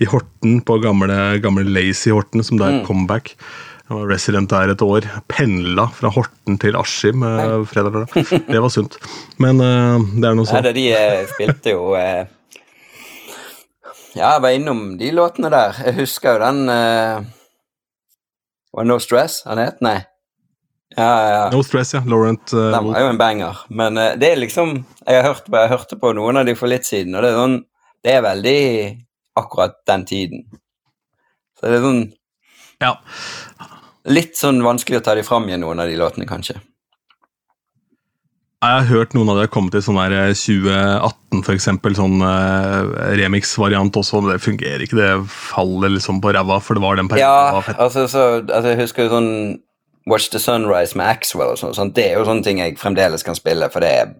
i Horten, på gamle, gamle Lazy Horten, som det er mm. comeback. Jeg var resident der et år. Pendla fra Horten til Askim eh, fredag lørdag. Det var sunt. Men eh, det er noe sånt.
Ja, de eh, spilte jo Ja, jeg var innom de låtene der. Jeg husker jo den Var det No Stress han het? Nei. Ja, ja.
No Stress, ja. Laurent uh,
Den var jo en banger. Men uh, det er liksom Jeg, har hørt, på- jeg hørte på noen av de for litt siden, og det er sånn Det er veldig akkurat den tiden. Så det er sånn
Ja.
Litt sånn vanskelig å ta de fram igjen, noen av de låtene, kanskje.
Jeg har hørt noen av de har kommet til sånn eh, 2018, for eksempel, sånn uh, remix-variant også, men det fungerer ikke. Det faller liksom på ræva, for det var den perioden
Ja,
var
altså, så, altså jeg husker jo sånn Watch the Sunrise med Axwell og sånn. sånn. Det er jo sånne ting jeg fremdeles kan spille, for det, er-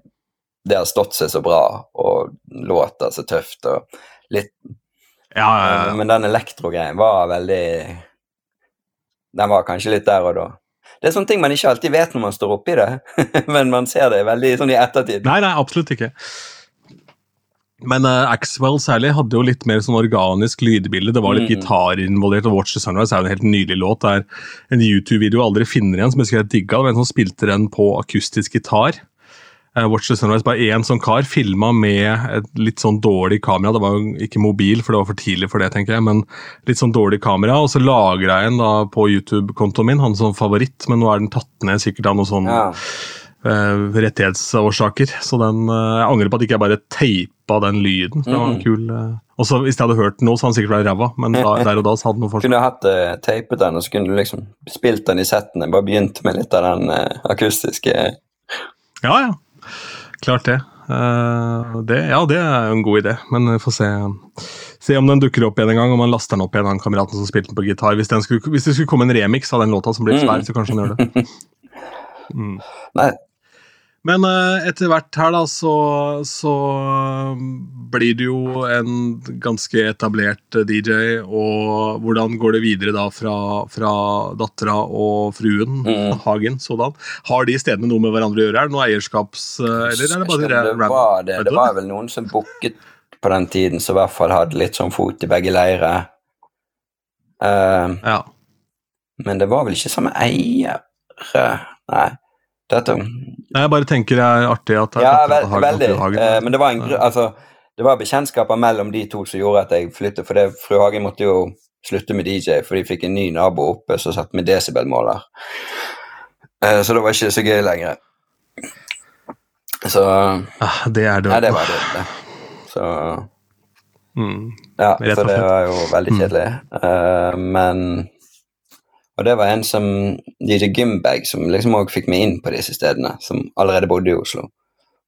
det har stått seg så bra og låter så tøft og litt
Ja, ja, ja.
Men den elektrogreien var veldig Den var kanskje litt der og da. Det er sånne ting man ikke alltid vet når man står oppi det, *laughs* men man ser det veldig sånn i ettertid.
Nei, nei, absolutt ikke. Men uh, Axwell særlig hadde jo litt mer sånn organisk lydbilde. Det var litt
Mm.
gitar involvert, og Watch the Sunrise er jo en helt nydelig låt. Det er en YouTube-video jeg aldri finner igjen, som jeg husker jeg digga. Det var en som spilte den på akustisk gitar. Uh, Watch the Sunrise, bare én sånn kar filma med et litt sånn dårlig kamera. Det var jo ikke mobil, for det var for tidlig for det, tenker jeg, men litt sånn dårlig kamera. Og så lagra jeg en da på YouTube-kontoen min, han som favoritt, men nå er den tatt ned sikkert av noe sånn
Ja.
Eh, rettighetsårsaker. Så den, eh, jeg angrer på at ikke jeg bare teipa den lyden. Det var en
Mm.
kul... Også, og så Hvis jeg hadde hørt den nå, så hadde den sikkert vært ræva, men da, der og da så hadde den noe forskjell kunne
Kunne hatt uh, teipet den, og så kunne du liksom spilt den i settene. Bare begynt med litt av den uh, akustiske
Ja, ja. Klart det. Uh, det. Ja, det er jo en god idé, men vi får se, se om den dukker opp igjen en gang. Om man laster den opp igjen, han kameraten som spilte den på gitar. Hvis, den skulle, hvis det skulle komme en remix av den låta som blir
Mm.
så kanskje han gjør det. *laughs* Mm.
Nei,
Men eh, etter hvert her, da, så, så eh, blir du jo en ganske etablert eh, DJ. Og hvordan går det videre da fra, fra dattera og fruen,
Mm.
Hagen sådan? Har de stedene noe med hverandre å gjøre? Er det noe eierskaps... Eller er det bare
det,
det,
var det, det var vel noen som booket på den tiden, som i hvert fall hadde litt sånn fot i begge leirer. Uh,
Ja.
men det var vel ikke samme eiere Nei. Dette
Jeg bare tenker det er artig at
Ja,
Hagen
veldig. Eh, men det var en. Altså, det var bekjentskaper mellom de to som gjorde at jeg flyttet, for det, fru Hagen måtte jo slutte med DJ, for de fikk en ny nabo oppe som satt med desibelmåler. Eh, så det var ikke så gøy lenger. Så
Ah, det er det.
Ja, det var det. det. Så
Mm.
Ja, så det var jo veldig kjedelig. Eh, men Og det var en som DJ Gymbag, som liksom òg fikk meg inn på disse stedene, som allerede bodde i Oslo.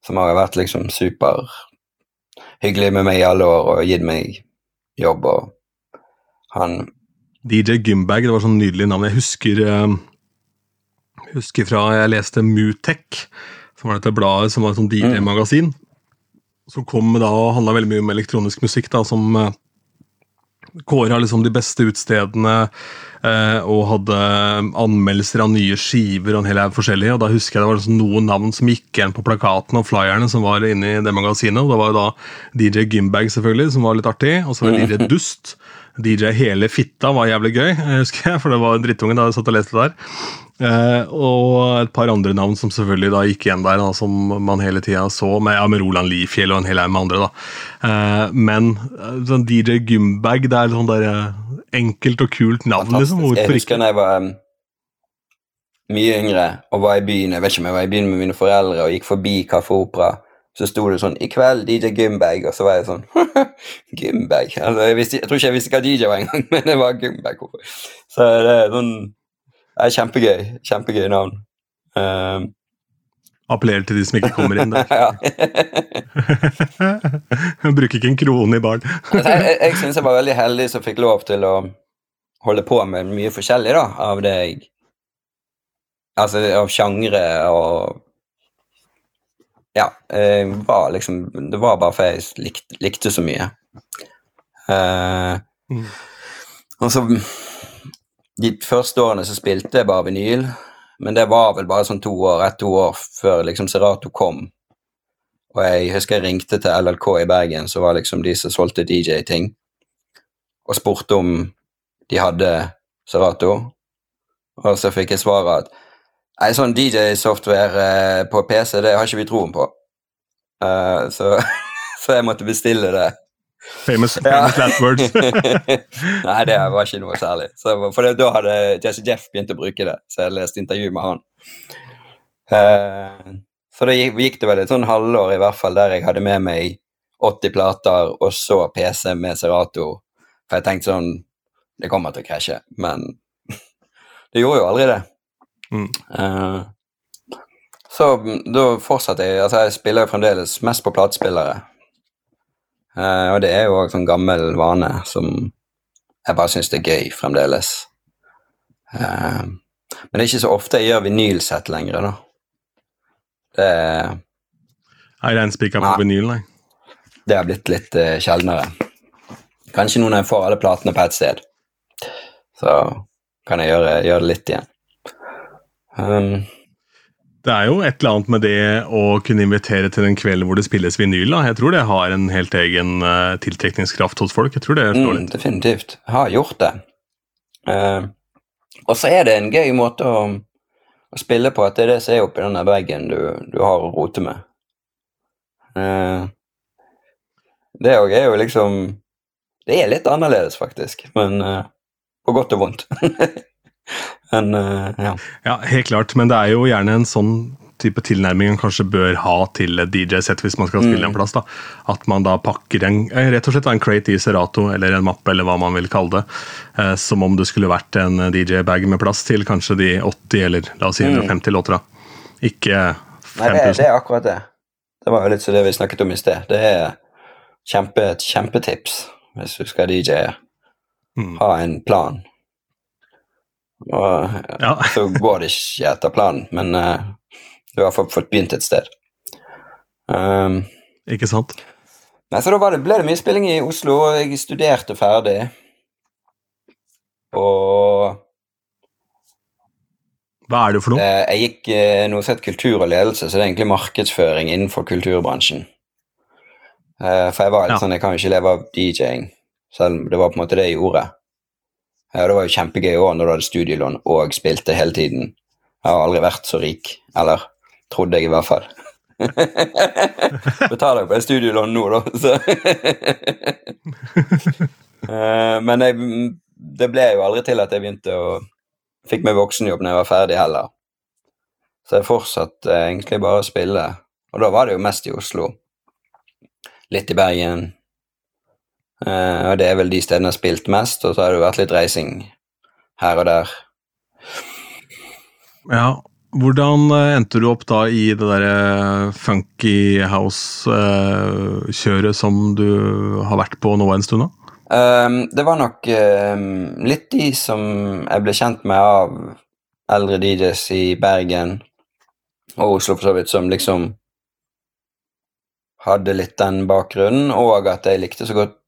Som har vært liksom superhyggelig med meg i alle år og gitt meg jobb, og han
DJ Gymbag, det var sånn nydelig navn. Jeg husker, eh, husker fra jeg leste Mutech, som var dette bladet som var et sånn DJ-magasin. Som kom da og handla veldig mye om elektronisk musikk, da, som uh, kåra liksom de beste utstedene eh, og hadde anmeldelser av nye skiver og en hel haug forskjellige. Og da husker jeg det var liksom noen navn som gikk igjen på plakaten og flyerne som var inne i det magasinet. og Det var jo da DJ Gymbag, selvfølgelig, som var litt artig. Og så var det DJ Dust. DJ Hele Fitta var jævlig gøy, jeg husker jeg, for det var drittungen da jeg satt og leste det der. Eh, og et par andre navn som selvfølgelig da gikk igjen der, da, som man hele tida så, med, ja, med Roland Lifjell og en hel haug med andre. da. Eh, men eh, sånn DJ Gymbag, det er sånn der enkelt og kult navn, liksom.
Jeg husker da jeg var um, mye yngre og var i byen. Jeg vet ikke om jeg var i byen med mine foreldre og gikk forbi Kaffe Opera så sto det sånn 'I kveld, DJ Gymbag', og så var jeg sånn *laughs* Gymbag? Altså, jeg, visste, jeg tror ikke jeg visste hva DJ var engang, *laughs* men det var Gymbag. Så det er sånn det er Kjempegøy. Kjempegøy navn. Um,
Appellerer til de som ikke kommer inn der. *laughs* *laughs* Bruker ikke en krone i baren.
Altså, jeg jeg, jeg syns jeg var veldig heldig som fikk lov til å holde på med mye forskjellig da, av det jeg Altså av sjangre og Ja. Var liksom Det var bare for jeg likte, likte så mye. Uh,
Mm.
og så De første årene så spilte jeg bare vinyl, men det var vel bare sånn to år, ett-to år før liksom Serato kom. Og jeg husker jeg ringte til LLK i Bergen, som var liksom de som solgte DJ-ting, og spurte om de hadde Serato. Og så fikk jeg svaret at nei, sånn DJ-software eh, på PC, det har ikke vi troen på. Uh, så, *laughs* så jeg måtte bestille det.
Famous, famous last words. *laughs*
Nei, det var ikke noe særlig. Så, for det, da hadde Jesse Jeff begynt å bruke det, så jeg leste intervju med han. Uh, så da gikk, gikk det vel et sånn halvår i hvert fall der jeg hadde med meg 80 plater og så PC med Serato. For jeg tenkte sånn Det kommer til å krasje. Men *laughs* det gjorde jo aldri det.
Mm.
Uh, så da fortsatte jeg. Altså, jeg spiller jo fremdeles mest på platespillere. Eh, og det er jo også en gammel vane som jeg bare syns det er gøy fremdeles. Eh, men det er ikke så ofte jeg gjør vinylsett lenger, da. Det,
Nei, speak på
Nei.
vinyl, nei.
det har blitt litt uh, sjeldnere. Kanskje nå når jeg får alle platene på ett sted, så kan jeg gjøre, gjøre det litt igjen. Um,
Det er jo et eller annet med det å kunne invitere til en kveld hvor det spilles vinyl. da. Jeg tror det har en helt egen uh, tiltrekningskraft hos folk. Jeg tror det slår
Mm,
litt.
definitivt. Jeg har gjort det. Uh, og så er det en gøy måte å, å spille på, at det er det som er oppi denne veggen du, du har å rote med. Uh, det òg er jo liksom Det er litt annerledes, faktisk, men på godt og vondt. *laughs* men eh, ja.
Ja, helt klart, men det er jo gjerne en sånn type tilnærming man kanskje bør ha til et DJ-sett hvis man skal spille
Mm.
en plass. da. At man da pakker en, eh, rett og slett en crate i Serato, eller en mappe, eller hva man vil kalle det, eh, som om det skulle vært en DJ-bag med plass til kanskje de 80 eller la oss si 150 låter. da. Ikke
Mm. Nei, det,
5000.
det er akkurat det. Det var jo litt så det vi snakket om i sted. Det er kjempe, et kjempetips hvis du skal DJ-e.
Mm.
Ha en plan. Og
Ja.
så går det ikke etter planen, men uh, du har fått, fått begynt et sted. Um,
Ikke sant?
nei, så da var det, ble det mye spilling i Oslo, og jeg studerte ferdig. Og
Hva er det for noe?
Eh, jeg gikk eh, noe som het kultur og ledelse, så det er egentlig markedsføring innenfor kulturbransjen. Eh, for jeg var litt
Ja.
sånn, jeg kan jo ikke leve av DJ-ing, selv om det var på en måte det jeg gjorde. Ja, det var jo kjempegøy òg når du hadde studielån og spilte hele tiden. Jeg har aldri vært så rik, eller trodde jeg i hvert fall. *laughs* Betaler jo på et studielån nå, da, så *laughs* Eh, Men jeg, det ble jo aldri til at jeg begynte å Fikk meg voksenjobb når jeg var ferdig heller. Så jeg fortsatte eh, egentlig bare å spille. Og da var det jo mest i Oslo. Litt i Bergen. Eh, og det er vel de stedene jeg har spilt mest, og så har det vært litt reising her og der.
Ja, hvordan eh, endte du opp da i det derre funky house-kjøret som du har vært på nå en stund? da?
Ehm, det var nok ehm, litt de som jeg ble kjent med av eldre DJs i Bergen og Oslo for så vidt, som liksom hadde litt den bakgrunnen, og at jeg likte så godt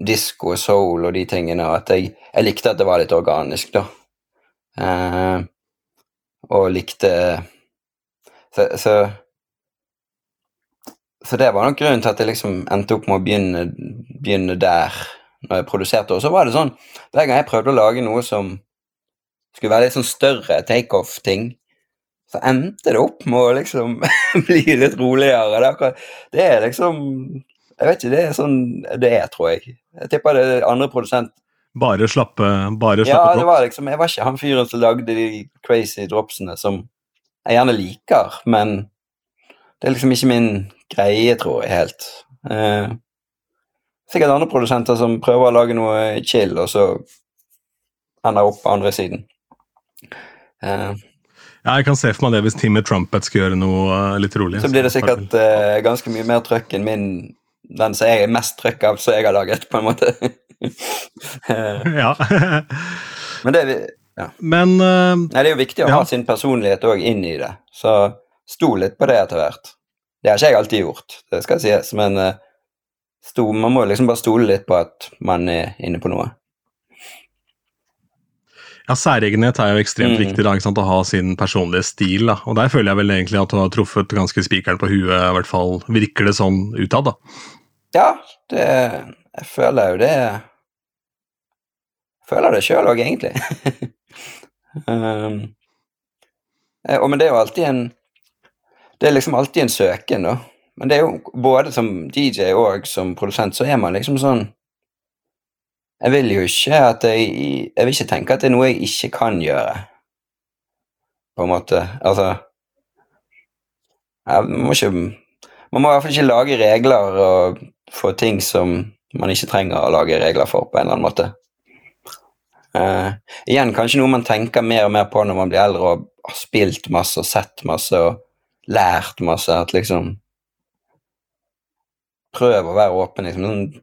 disko og soul og de tingene, og at jeg, jeg likte at det var litt organisk, da. Eh, og likte så, så så det var nok grunnen til at jeg liksom endte opp med å begynne, begynne der når jeg produserte. Og så var det sånn, hver gang jeg prøvde å lage noe som skulle være litt sånn større takeoff-ting, så endte det opp med å liksom *laughs* bli litt roligere. Det er, liksom Jeg vet ikke, det er sånn det er, tror jeg. Jeg tipper det er andre produsent
Bare slappe, bare slappe Ja,
det var liksom, jeg var ikke han fyren som lagde de crazy dropsene som jeg gjerne liker, men det er liksom ikke min greie, tror jeg, helt. Eh, sikkert andre produsenter som prøver å lage noe chill, og så ender opp på andre siden. Eh,
Ja, jeg kan se for meg det hvis Timmy Trumpet skal gjøre noe eh, litt rolig.
så blir det sikkert eh, ganske mye mer trøkk enn min den som jeg er mest trykk av, som jeg har laget, på en måte. Eh, *laughs*
Ja. *laughs*
Men det er, ja.
Men uh,
nei, det er jo viktig å
Ja.
ha sin personlighet òg inn i det, så stol litt på det etter hvert. Det har ikke jeg alltid gjort, det skal sies, men uh, sto, man må liksom bare stole litt på at man er inne på noe.
ja, særegenhet er jo ekstremt
Mm.
viktig, da, å ha sin personlige stil. da. Og der føler jeg vel egentlig at du har truffet ganske spikeren på huet, i hvert fall virker det sånn utad. da.
Ja, det Jeg føler jo det Jeg føler det sjøl òg, egentlig. *laughs* um, eh, og men det er jo alltid en Det er liksom alltid en søken, da. Men det er jo både som DJ og som produsent, så er man liksom sånn Jeg vil jo ikke at jeg Jeg vil ikke tenke at det er noe jeg ikke kan gjøre, på en måte. Altså jeg må ikke Man må i hvert fall ikke lage regler og få ting som man ikke trenger å lage regler for, på en eller annen måte. Uh, igjen kanskje noe man tenker mer og mer på når man blir eldre og har spilt masse og sett masse og lært masse, at liksom Prøv å være åpen, liksom. Sånn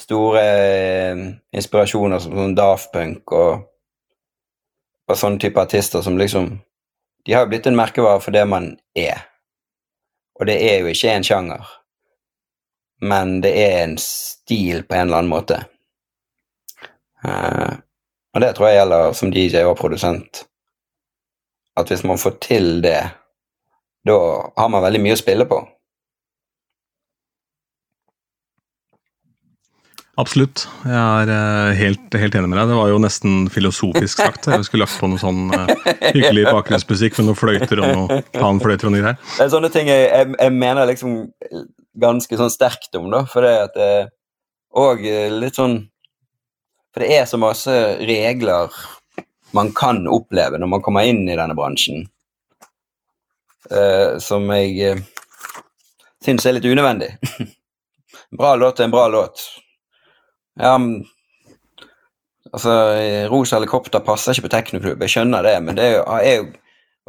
store eh, inspirasjoner som sånn Daft Punk og, og sånne type artister som liksom De har jo blitt en merkevare for det man er. Og det er jo ikke en sjanger, men det er en stil på en eller annen måte. Uh, og det tror jeg gjelder som DJ og produsent. At hvis man får til det, da har man veldig mye å spille på.
Absolutt. Jeg er eh, helt, helt enig med deg. Det var jo nesten filosofisk sagt. Jeg skulle lagt på noe sånn eh, hyggelig bakgrunnsmusikk med noen fløyter og noe panfløyter og noe greier.
Det er sånne ting jeg, jeg, jeg mener liksom ganske sånn sterkt om, da, for det at det Og eh, litt sånn For det er så masse regler man kan oppleve når man kommer inn i denne bransjen, eh, som jeg uh, syns er litt unødvendig. *laughs* bra låt er en bra låt. Ja, Altså, Rosa helikopter passer ikke på teknoklubb, jeg skjønner det, men det er jo, er jo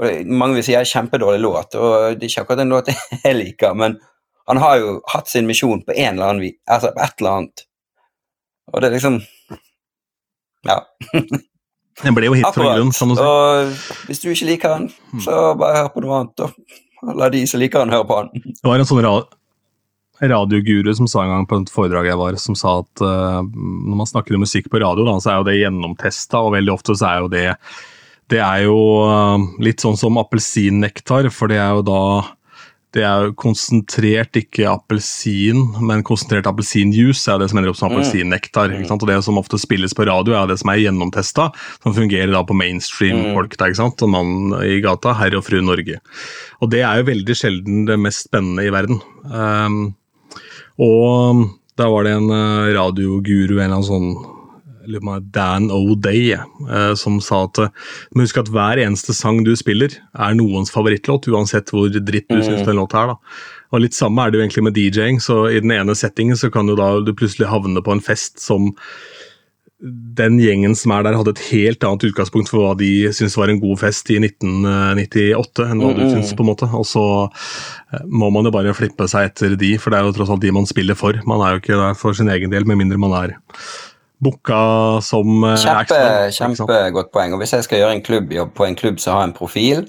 og Mange vil si jeg er kjempedårlig låt, og det er ikke akkurat en låt *laughs* jeg liker, men han har jo hatt sin misjon på en eller annen vis, altså på et eller annet. Og det er liksom Ja. *laughs*
Den ble jo hit fra grunn, kan du si.
Og hvis du ikke liker han, så bare hør på noe annet. Og La de som liker han, høre på han.
Det var en sånn ra radioguru som sa en gang på et foredrag jeg var, som sa at uh, når man snakker om musikk på radio, da, så er jo det gjennomtesta, og veldig ofte så er jo det Det er jo uh, litt sånn som appelsinnektar, for det er jo da det er jo konsentrert, ikke appelsin, men konsentrert appelsinjuice er det som ender opp som appelsinnektar. ikke sant? Og Det som ofte spilles på radio, er det som er gjennomtesta, som fungerer da på mainstream-folk. ikke sant? Og mann i gata, herr og fru Norge. Og det er jo veldig sjelden det mest spennende i verden. Um, og da var det en eh, radioguru, en eller annen sånn Dan O'Day, eh, som sa at Men husk at hver eneste sang du spiller, er noens favorittlåt, uansett hvor dritt du syns den låta er. da. Og Litt samme er det jo egentlig med DJ-ing. så I den ene settingen så kan du da du plutselig havne på en fest som den gjengen som er der, hadde et helt annet utgangspunkt for hva de syntes var en god fest i 1998, enn hva du
Mm.
syns, på en måte. Og så eh, må man jo bare flippe seg etter de, for det er jo tross alt de man spiller for. Man er jo ikke der for sin egen del, med mindre man er booka som eh,
Kjempe, kjempegodt poeng. Og hvis jeg skal gjøre en klubbjobb på en klubb som har en profil,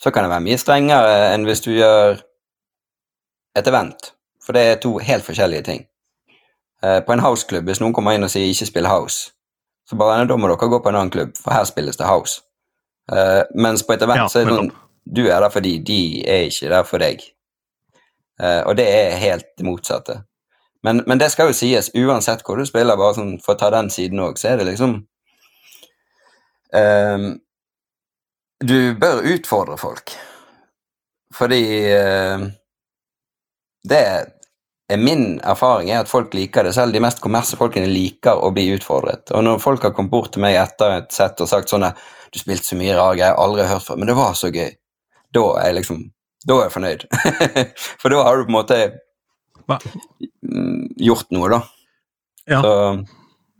så kan det være mye strengere enn hvis du gjør et event. For det er to helt forskjellige ting. Eh, På en houseklubb, hvis noen kommer inn og sier 'ikke spill house', så bare da må dere gå på en annen klubb, for her spilles det house. Eh, mens på et event
Ja,
så er det sånn du er der fordi de er ikke der for deg. Og det er helt det motsatte. Men, men det skal jo sies, uansett hvor du spiller, bare sånn, for å ta den siden òg, så er det liksom um, Du bør utfordre folk. Fordi uh, det er min erfaring er at folk liker det. Selv de mest kommersielle folkene liker å bli utfordret. Og når folk har kommet bort til meg etter et sett og sagt sånn 'Du spilte så mye rare greier, aldri hørt før, men det var så gøy', da er jeg liksom Da er jeg fornøyd. *laughs* For da har du på en måte
Hva?
Mm, gjort noe, da.
Ja.
Så,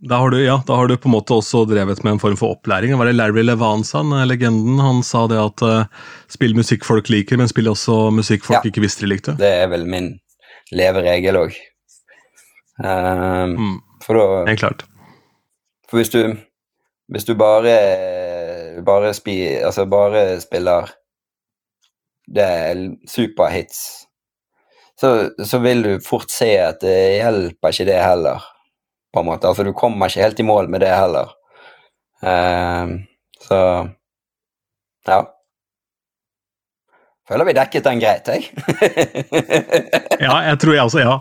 Da har, du, ja, da har du på en måte også drevet med en form for opplæring. Var det Larry Levansan, legenden? Han sa det at uh, spill musikk folk liker, men spill også musikk folk
Ja.
ikke visste de likte.
det er vel min leveregel òg. Um,
Mm,
for da
helt klart.
For hvis du Hvis du bare bare, spi, altså bare spiller det er superhits, så, så vil du fort se at det hjelper ikke det heller, på en måte. Altså, du kommer ikke helt i mål med det heller. Uh, så ja. Føler vi dekket den greit, jeg. *laughs*
Ja, jeg tror jeg også, ja.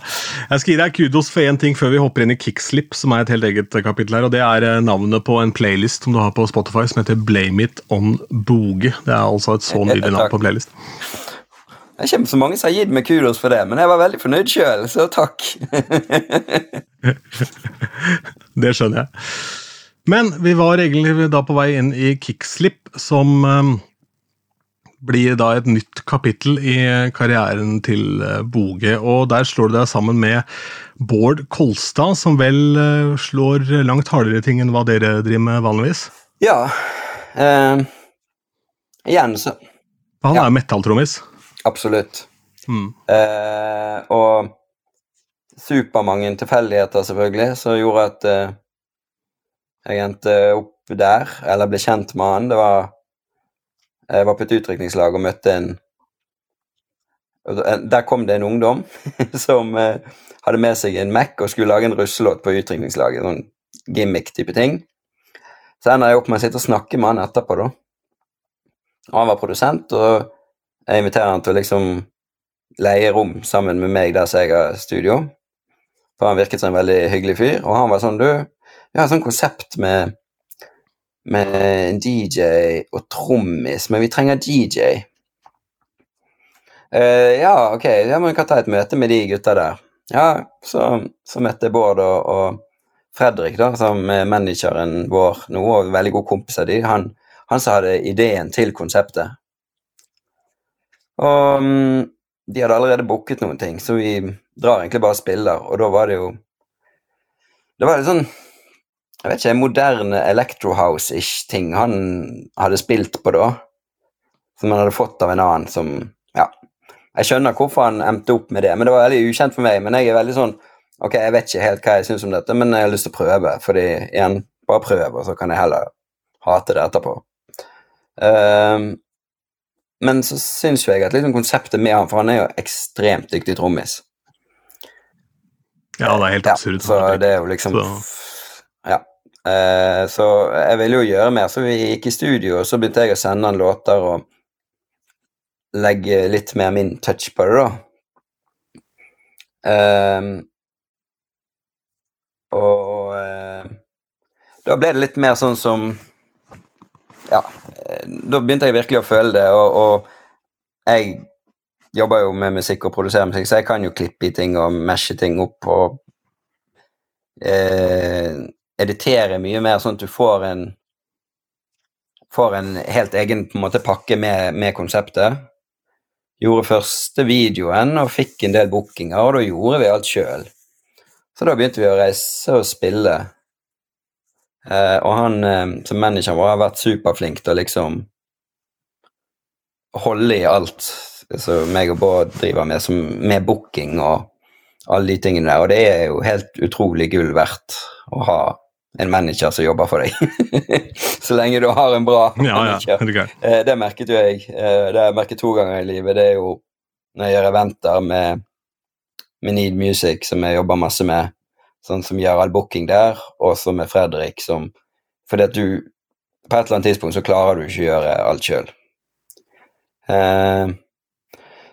Jeg skal gi deg kudos for én ting før vi hopper inn i Kickslip, som er et helt eget kapittel her. og Det er eh, navnet på en playlist som du har på Spotify som heter Blame It On Boge. Det er altså et så *laughs* nydelig navn på playlist.
Det er ikke så mange som har gitt meg kudos for det, men jeg var veldig fornøyd sjøl, så takk. *laughs*
Det skjønner jeg. Men vi var egentlig da på vei inn i Kickslip, som um, blir da et nytt kapittel i karrieren til eh, Boge. Og der slår du deg sammen med Bård Kolstad, som vel uh, slår langt hardere ting enn hva dere driver med vanligvis.
Ja. Uh, igjen, så
Han er jo metalltrommis.
Absolutt.
Mm.
Eh, og supermange tilfeldigheter, selvfølgelig, som gjorde at eh, jeg endte opp der, eller ble kjent med han. Det var Jeg var på et utrykningslag og møtte en Der kom det en ungdom *laughs* som eh, hadde med seg en Mac og skulle lage en russelåt på utrykningslaget. Sånn gimmick-type ting. Så ender jeg opp med å sitte og snakke med han etterpå, da. Og han var produsent, og jeg inviterer han til å liksom leie rom sammen med meg der jeg har studio. For han virket som en veldig hyggelig fyr. Og han var sånn Du, vi har et sånt konsept med, med en DJ og trommis, men vi trenger DJ. Uh, ja, ok, ja, men vi kan ta et møte med de gutta der. Ja, så, så møtte jeg Bård og, og Fredrik, da, som er manageren vår nå, og veldig god kompis av de. Han, han som hadde ideen til konseptet. Og mm, de hadde allerede booket noen ting, så vi drar egentlig bare og spiller, og da var det jo Det var litt sånn Jeg vet ikke, moderne electrohouse-ish ting han hadde spilt på da, som han hadde fått av en annen som Ja. Jeg skjønner hvorfor han endte opp med det, men det var veldig ukjent for meg. Men jeg er veldig sånn Ok, jeg vet ikke helt hva jeg syns om dette, men jeg har lyst til å prøve, fordi igjen, bare prøv, og så kan jeg heller hate det etterpå. Ehm, men så syns jeg at liksom konseptet med han, for han er jo ekstremt dyktig trommis.
Ja, det er helt
Ja,
absurd.
så det er jo liksom
Så-
Ja. Uh, så jeg ville jo gjøre mer, så vi gikk i studio, og så begynte jeg å sende han låter og legge litt mer min touch på det, da. Uh, og uh, da ble det litt mer sånn som Ja, eh, da begynte jeg virkelig å føle det, og, og jeg jobber jo med musikk og produserer musikk, så jeg kan jo klippe i ting og meshe ting opp og eh, editere mye mer, sånn at du får en får en helt egen en måte, pakke med, med konseptet. Gjorde første videoen og fikk en del bookinger, og da gjorde vi alt sjøl. Så da begynte vi å reise og spille. Eh, og han eh, som manageren vår har vært superflink til å liksom holde i alt som meg og Bård driver med, som, med booking og alle de tingene der. Og det er jo helt utrolig gull verdt å ha en manager som jobber for deg. *laughs* Så lenge du har en bra
Ja, ja.
manager.
Ja, det,
Eh, det merket jo jeg. Eh, det har jeg merket to ganger i livet. Det er jo når jeg gjør eventer med, med Need Music, som jeg jobber masse med, sånn som all booking der, og så med Fredrik, som Fordi at du På et eller annet tidspunkt så klarer du ikke å gjøre alt sjøl. Eh,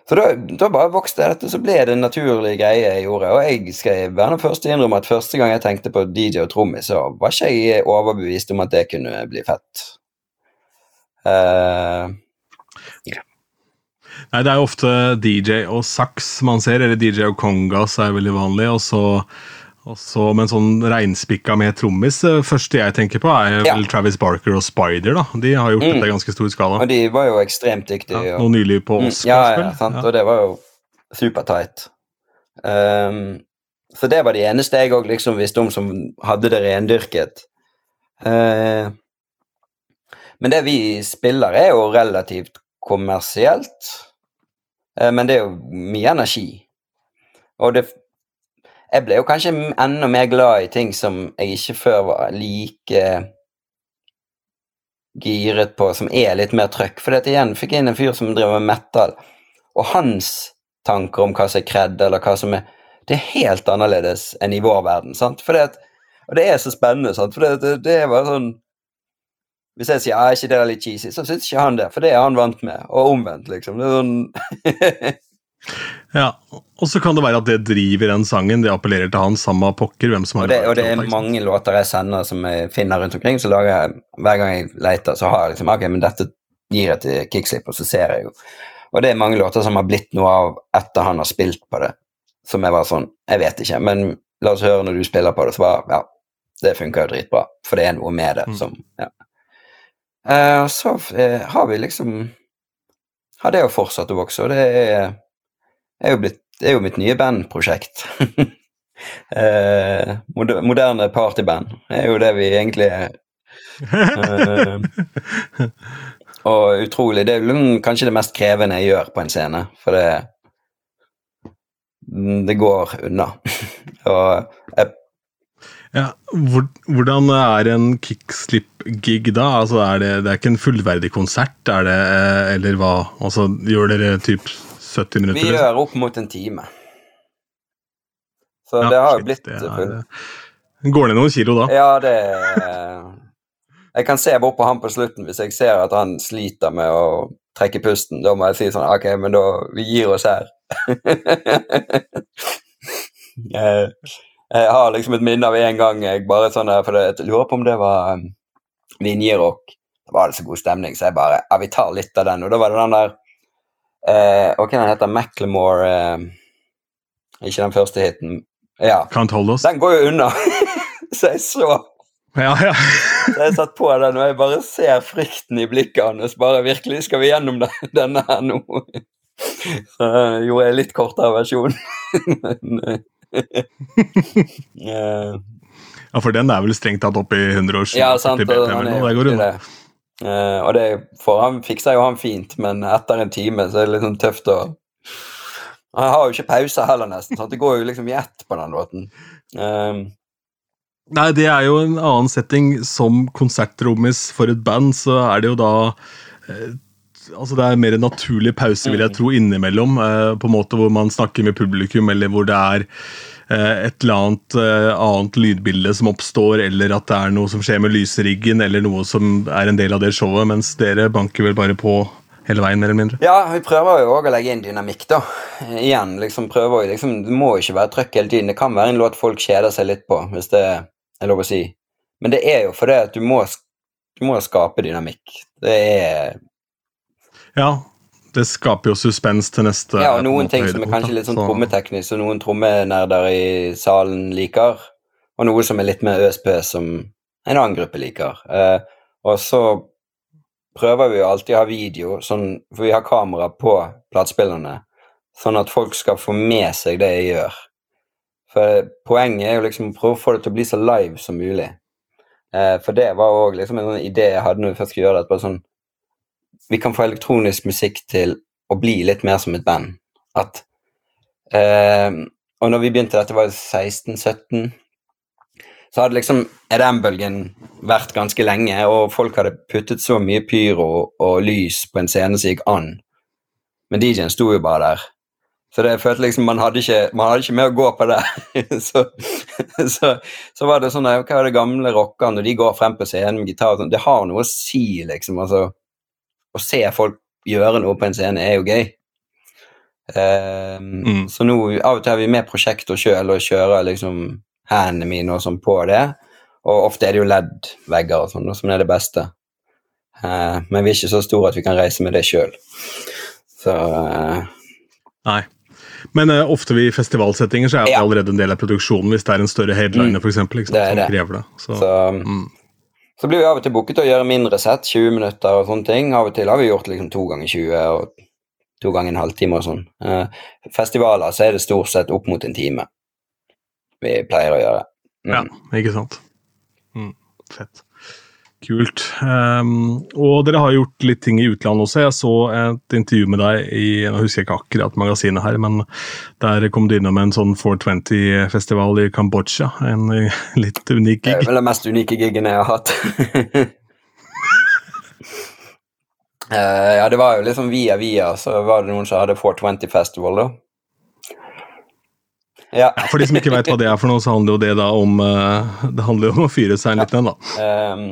så da, da bare vokste dette, så ble det en naturlig greie jeg gjorde. Og jeg skal være den første til å innrømme at første gang jeg tenkte på DJ og trommis, så var ikke jeg overbevist om at det kunne bli fett. Eh,
Nei, det er jo ofte DJ og saks man ser, eller DJ og congas er veldig vanlig, og så, Og så med en sånn reinspikka med trommis. eh, første jeg tenker på, er
Ja.
vel Travis Barker og Spider. da. De har gjort
Mm.
dette i ganske stor skala.
Og de var jo ekstremt dyktige.
Ja,
og-
nylig på
Mm, ja, ja, sant?
Ja.
og det var jo supertight. Um, så det var de eneste jeg òg liksom visste om som hadde det rendyrket. Uh, men det vi spiller, er jo relativt kommersielt. Uh, men det er jo mye energi. Og det Jeg ble jo kanskje enda mer glad i ting som jeg ikke før var like giret på, som er litt mer trøkk. For dette igjen fikk jeg inn en fyr som driver med metal, og hans tanker om hva som er kred, eller hva som er Det er helt annerledes enn i vår verden, sant? Fordi at, og det er så spennende, sant? For det, det, det bare sånn Hvis jeg sier er ikke det er litt cheesy, så syns ikke han det, for det er han vant med. Og omvendt, liksom. Det er sånn *laughs*
Ja, Og så kan det være at det driver den sangen, det appellerer til han, samme pokker, hvem som har
Og det, og det er mange låter jeg sender som jeg finner rundt omkring, så lager jeg hver gang jeg leter, så har jeg liksom Ok, men dette gir jeg til Kickslip, og så ser jeg jo. Og det er mange låter som har blitt noe av etter han har spilt på det, som jeg var sånn Jeg vet ikke, men la oss høre når du spiller på det, så bare Ja, det funker jo dritbra, for det er noe med det
Mm.
som Ja. Uh, så uh, har vi liksom Har det jo fortsatt å vokse, og det er, er jo blitt er jo mitt nye bandprosjekt. *laughs* Eh, moder- moderne partyband er jo det vi egentlig er. *laughs* Eh, og utrolig Det er kanskje det mest krevende jeg gjør på en scene, for det mm, Det går unna. *laughs* og jeg,
Ja, hvor, Hvordan er en kickslip-gig da? Altså, er det, det er ikke en fullverdig konsert, er det, eh, eller hva? Altså, Gjør dere typ 70 minutter?
vi
liksom?
gjør opp mot en time. Så
Ja,
det har jo blitt
det er-. Går ned noen kilo da?
Ja, det Jeg kan se bort på han på slutten hvis jeg ser at han sliter med å trekke pusten. Da må jeg si sånn Ok, men da Vi gir oss her. *laughs* jeg, jeg har liksom et minne av en gang jeg bare sånn der, For jeg lurer på om det var um, Vinjerock. Da var det så god stemning, så jeg bare Ja, vi tar litt av den. Og da var det den der eh, Hva heter den hete? Macklemore eh, Ikke den første hiten. Ja.
Can't hold us?
Den går jo unna. *laughs* så jeg så
Ja, ja. *laughs*
så jeg satt på den, og jeg bare ser frykten i blikket hans. Bare virkelig, skal vi gjennom den, *laughs* denne her nå? Så uh, gjorde jeg litt kortere versjon. Men
ja, for den er vel strengt tatt opp i 100 års
Ja, sant. Og
BPM det
jo
går unna.
det. Eh, og det for han fikser jo han fint, men etter en time så er det litt sånn tøft å Han har jo ikke pauser heller, nesten. Sant? Det går jo liksom i ett på den låten. Um,
Nei, det er jo en annen setting. Som konserttrommis for et band, så er det jo da eh, Altså Det er mer en naturlig pause, vil
Mm.
jeg tro, innimellom. Eh, på en måte hvor man snakker med publikum, eller hvor det er et eller annet eh, annet lydbilde som oppstår, eller at det er noe som skjer med lysriggen, eller noe som er en del av det showet, mens dere banker vel bare på hele veien, mer eller mindre.
Ja, vi prøver jo òg å legge inn dynamikk, da. Igjen, liksom prøver vi liksom Det må jo ikke være trøkk hele tiden. Det kan være en låt folk kjeder seg litt på, hvis det er lov å si. Men det er jo fordi at du må, du må skape dynamikk. Det er
Ja, det skaper jo suspens til neste
Ja, og noen ting som er kanskje litt sånn
Så-
trommeteknisk, som noen trommenerder i salen liker, og noe som er litt mer ØSP, som en annen gruppe liker. Eh, og så prøver vi jo alltid å ha video, sånn, for vi har kamera på platespillerne, sånn at folk skal få med seg det jeg gjør. For poenget er jo liksom å prøve å få det til å bli så live som mulig. Eh, for det var òg liksom en sånn idé jeg hadde når vi først skulle gjøre det. at bare sånn, Vi kan få elektronisk musikk til å bli litt mer som et band. At eh, Og når vi begynte, dette var 16-17, så hadde liksom EDM-bølgen vært ganske lenge, og folk hadde puttet så mye pyro og lys på en scene som gikk an. Men DJ-en sto jo bare der. Så det følte liksom man hadde ikke, man hadde ikke mer å gå på der. *laughs* så, så, så var det sånn Hva er det gamle rockerne når de går frem på scenen med gitar? sånn, Det har noe å si, liksom. altså Å se folk gjøre noe på en scene er jo gøy. Um,
Mm.
Så nå av og til har vi med prosjekter sjøl og kjører liksom hendene mine og sånn på det. Og ofte er det jo LED-vegger og sånn som er det beste. Uh, men vi er ikke så store at vi kan reise med det sjøl. Så uh,
Nei. Men uh, ofte i festivalsettinger så er det
Ja.
allerede en del av produksjonen hvis det er en større headliner, sant,
Det er
som krever det. Så,
Så,
mm.
Så blir vi av og til booket til å gjøre mindre sett, 20 minutter og sånne ting. Av og til har vi gjort liksom to ganger 20 og to ganger en halvtime og sånn. Eh, festivaler så er det stort sett opp mot en time vi pleier å gjøre. Mm.
Ja, ikke sant. Mm, fett. Kult. Um, og dere har gjort litt ting i utlandet også. Jeg så et intervju med deg i nå husker jeg ikke akkurat magasinet her, men der kom du innom en sånn 420-festival i Kambodsja. En *laughs* litt unik gig.
Det er vel den mest unike gigen jeg har hatt. uh, *laughs* ja, det var jo liksom via via, så var det noen som hadde 420 Festival, da. Ja.
For de som ikke veit hva det er for noe, så handler jo det da om eh, Det handler jo om å fyre seg en liten en, da. *laughs*
Ehm,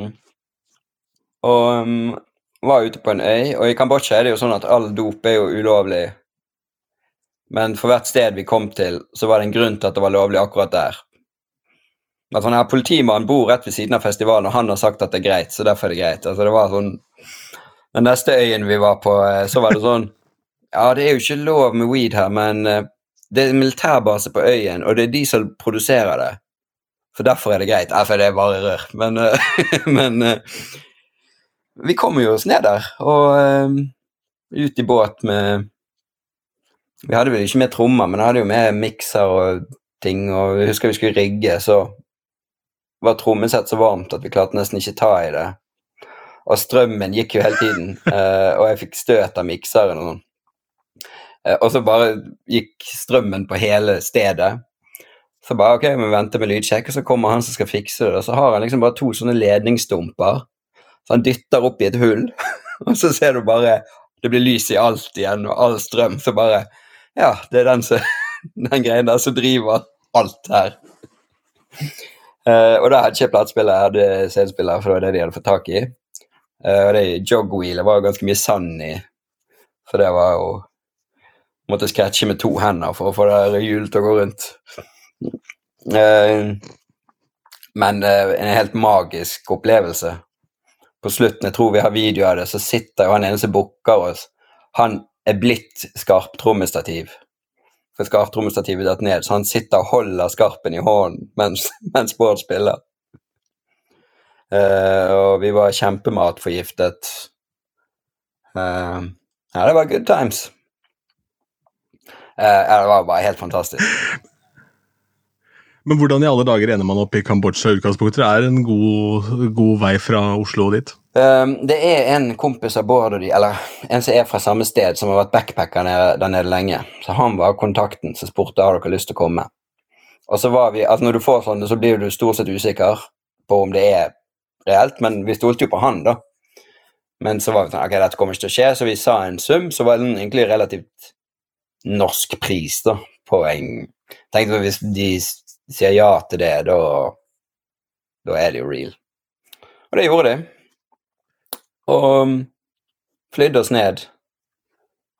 og um, var ute på en øy, og i Kambodsja er det jo sånn at all dop er jo ulovlig. Men for hvert sted vi kom til, så var det en grunn til at det var lovlig akkurat der. At sånn her, Politimannen bor rett ved siden av festivalen, og han har sagt at det er greit, så derfor er det greit. Altså det var sånn, Den neste øyen vi var på, eh, så var det sånn *laughs* Ja, det er jo ikke lov med weed her, men eh, det er en militærbase på øyen, og det er de som produserer det. For derfor er det greit. Ja, for det er bare rør. Men, eh, *laughs* men vi kommer jo oss ned der, og eh, ut i båt med Vi hadde vel ikke med trommer, men jeg hadde jo med mikser og ting, og jeg husker vi skulle rigge, så var trommesett så varmt at vi klarte nesten ikke ta i det. Og strømmen gikk jo hele tiden, uh, *laughs* og jeg fikk støt av mikseren og sånn. Uh, og så bare gikk strømmen på hele stedet. Så bare ok, vi venter med lydsjekk, og så kommer han som skal fikse det. Og så har han liksom bare to sånne ledningsstumper. Så han dytter opp i et hull, *laughs* og så ser du bare Det blir lys i alt igjen, og all strøm. Så bare Ja, det er den, *laughs* den greien der som driver alt her. Uh, og da hadde ikke platespiller, jeg hadde CD-spiller, for det var det de hadde fått tak i. Uh, og det jogwheelet var jo ganske mye sand i, så det var jo Måtte scratche med to hender for å få det hjulet til å gå rundt. Uh, men uh, en helt magisk opplevelse. På slutten, jeg tror vi har video av det, så sitter jo han ene som booker oss. Han er blitt skarptrommestativ. For skarptrommestativet datt ned, så han sitter og holder skarpen i hånden mens, *laughs* mens Bård spiller. Uh, og vi var kjempematforgiftet. Uh, ja, det var good times. Uh, det var bare helt fantastisk.
Men hvordan i alle dager ender man opp i Kambodsja? utgangspunktet? Det er en god, god vei fra Oslo og dit.
Um, det er en kompis av Bård og de, eller en som er fra samme sted, som har vært backpacker nede, der nede lenge. Så han var kontakten som spurte har dere lyst til å komme. Og så var vi, altså Når du får sånne, så blir du stort sett usikker på om det er reelt, men vi stolte jo på han, da. Men så var vi sånn Ok, dette kommer ikke til å skje, så vi sa en sum, så var den egentlig relativt norsk pris, da, på en Tenkte vi hvis de sier ja til det, da Da er det jo real. Og det gjorde de og um, flydde oss ned.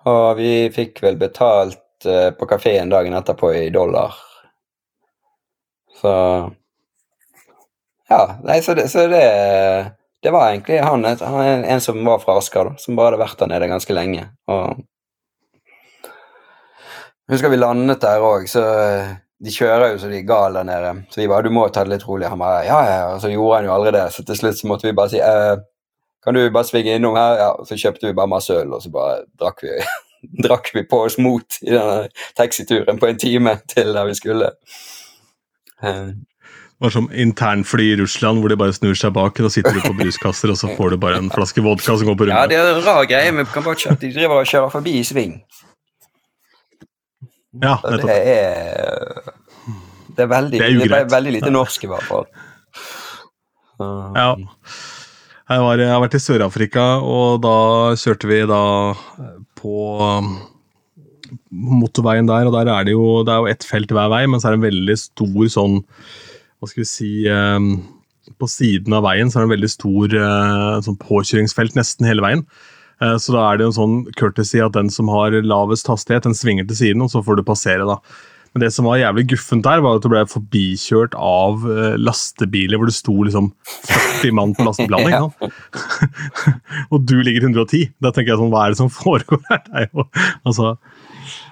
Og vi fikk vel betalt eh, på kafeen dagen etterpå i dollar. Så Ja, nei, så det, så det Det var egentlig han, han en som var fra Asker, da, som bare hadde vært der nede ganske lenge. Og jeg husker vi landet der òg, så de kjører jo så de er gale der nede. Så vi bare 'Du må ta det litt rolig.' Han bare 'Ja, ja', og så gjorde han jo aldri det. Så til slutt så måtte vi bare si eh, 'Kan du bare svinge innom her?' Ja, og så kjøpte vi bare masse øl, og så bare drakk vi, *laughs* drakk vi på oss mot i denne taxituren på en time til der vi skulle. Eh,
Det var som internfly i Russland, hvor de bare snur seg bak, og sitter du på bruskasser, og så får du bare en flaske vodka som går på
Ja, det er en rar greie med Kambodsja, de driver og kjører forbi i sving.
Ja, nettopp.
det er Det er veldig,
Det er
det er veldig lite norsk, i hvert fall. Um.
Ja. Jeg, var, jeg har vært i Sør-Afrika, og da kjørte vi da på motorveien der, og der er det jo det er jo ett felt hver vei, men så er det en veldig stor sånn Hva skal vi si um, På siden av veien så er det en veldig stor uh, sånn påkjøringsfelt nesten hele veien. Uh, Så da er det jo en sånn courtesy at den som har lavest hastighet, den svinger til siden, og så får du passere, da. Men det som var jævlig guffent der, var at du ble forbikjørt av eh, lastebiler hvor det sto liksom 40 mann på lasteblanding. *laughs* sant? *laughs* og du ligger 110. Da tenker jeg sånn, hva er det som *laughs* foregår her? Det er jo, altså,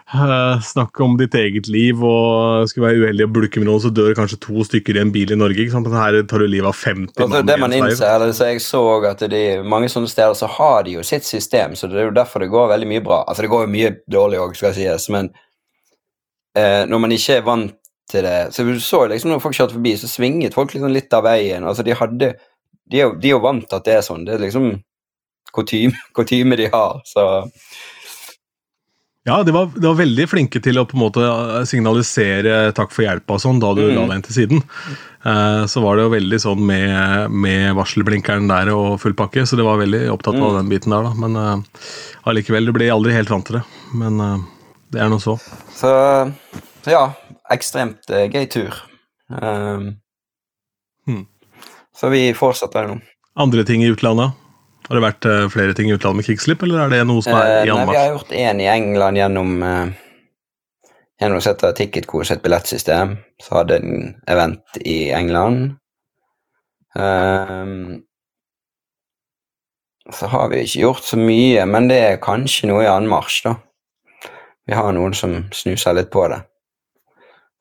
Uh, snakke om ditt eget liv og skulle være uheldig og bulke med noen, så dør kanskje to stykker i en bil i Norge. ikke sant? Men her tar du livet av 50
altså, det man innser, eller, så Jeg så at de, mange sånne steder så har de jo sitt system, så det er jo derfor det går veldig mye bra. Altså Det går jo mye dårlig òg, skal sies, men uh, når man ikke er vant til det Så du så liksom når folk kjørte forbi, så svinget folk liksom litt av veien. altså De hadde de er, jo, de er jo vant til at det er sånn. Det er liksom kutyme *laughs* de har. så
ja, de var, de var, veldig flinke til å på en måte signalisere takk for hjelpa sånn da du mm. la deg inn til siden. Uh, så var det jo veldig sånn med, med varselblinkeren der og full pakke, så de var veldig opptatt mm. av den biten der, da. Men uh, allikevel, du ble aldri helt vant til det. Men uh, det er nå så.
så. Så ja, ekstremt gøy tur. Um, hmm. Så vi fortsetter nå.
Andre ting i utlandet? Har det vært uh, flere ting i utlandet med kickslip, eller er det noe som er i
anmarsj? Vi har gjort én i England gjennom uh, gjennom å sette Ticketcore sitt billettsystem. Så hadde en event i England. Um, så har vi ikke gjort så mye, men det er kanskje noe i anmarsj, da. Vi har noen som snuser litt på det.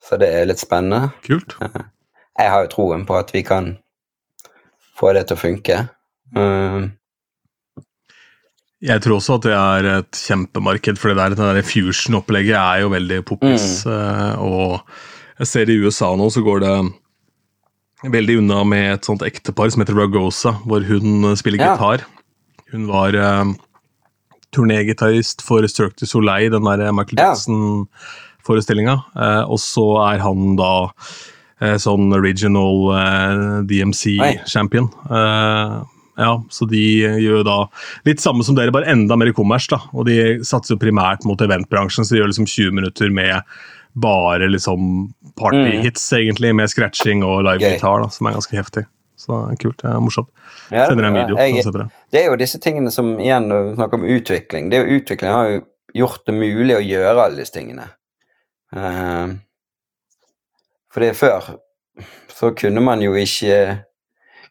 Så det er litt spennende.
Kult. *laughs*
Jeg har jo troen på at vi kan få det til å funke. Um,
jeg tror også at det er et kjempemarked, for det der, det der fusion-opplegget er jo veldig poppis. Mm. Eh, og jeg ser i USA nå så går det veldig unna med et sånt ektepar som heter Ragosa, hvor hun spiller ja. gitar. Hun var uh, turnégitarist for Structure Soleil, den der Michael Jackson-forestillinga. Uh, og så er han da uh, sånn regional DMC-champion. Ja, så de gjør da litt samme som dere, bare enda mer kommers. da, Og de satser jo primært mot eventbransjen, så de gjør liksom 20 minutter med bare liksom partyhits, mm. egentlig, med scratching og live-gitar, som er ganske heftig. Så kult. Det er morsomt. Ja, Sender en video. Jeg,
det. det er jo disse tingene som igjen snakker om utvikling. Det er jo Utvikling har jo gjort det mulig å gjøre alle disse tingene. Uh, for det før så kunne man jo ikke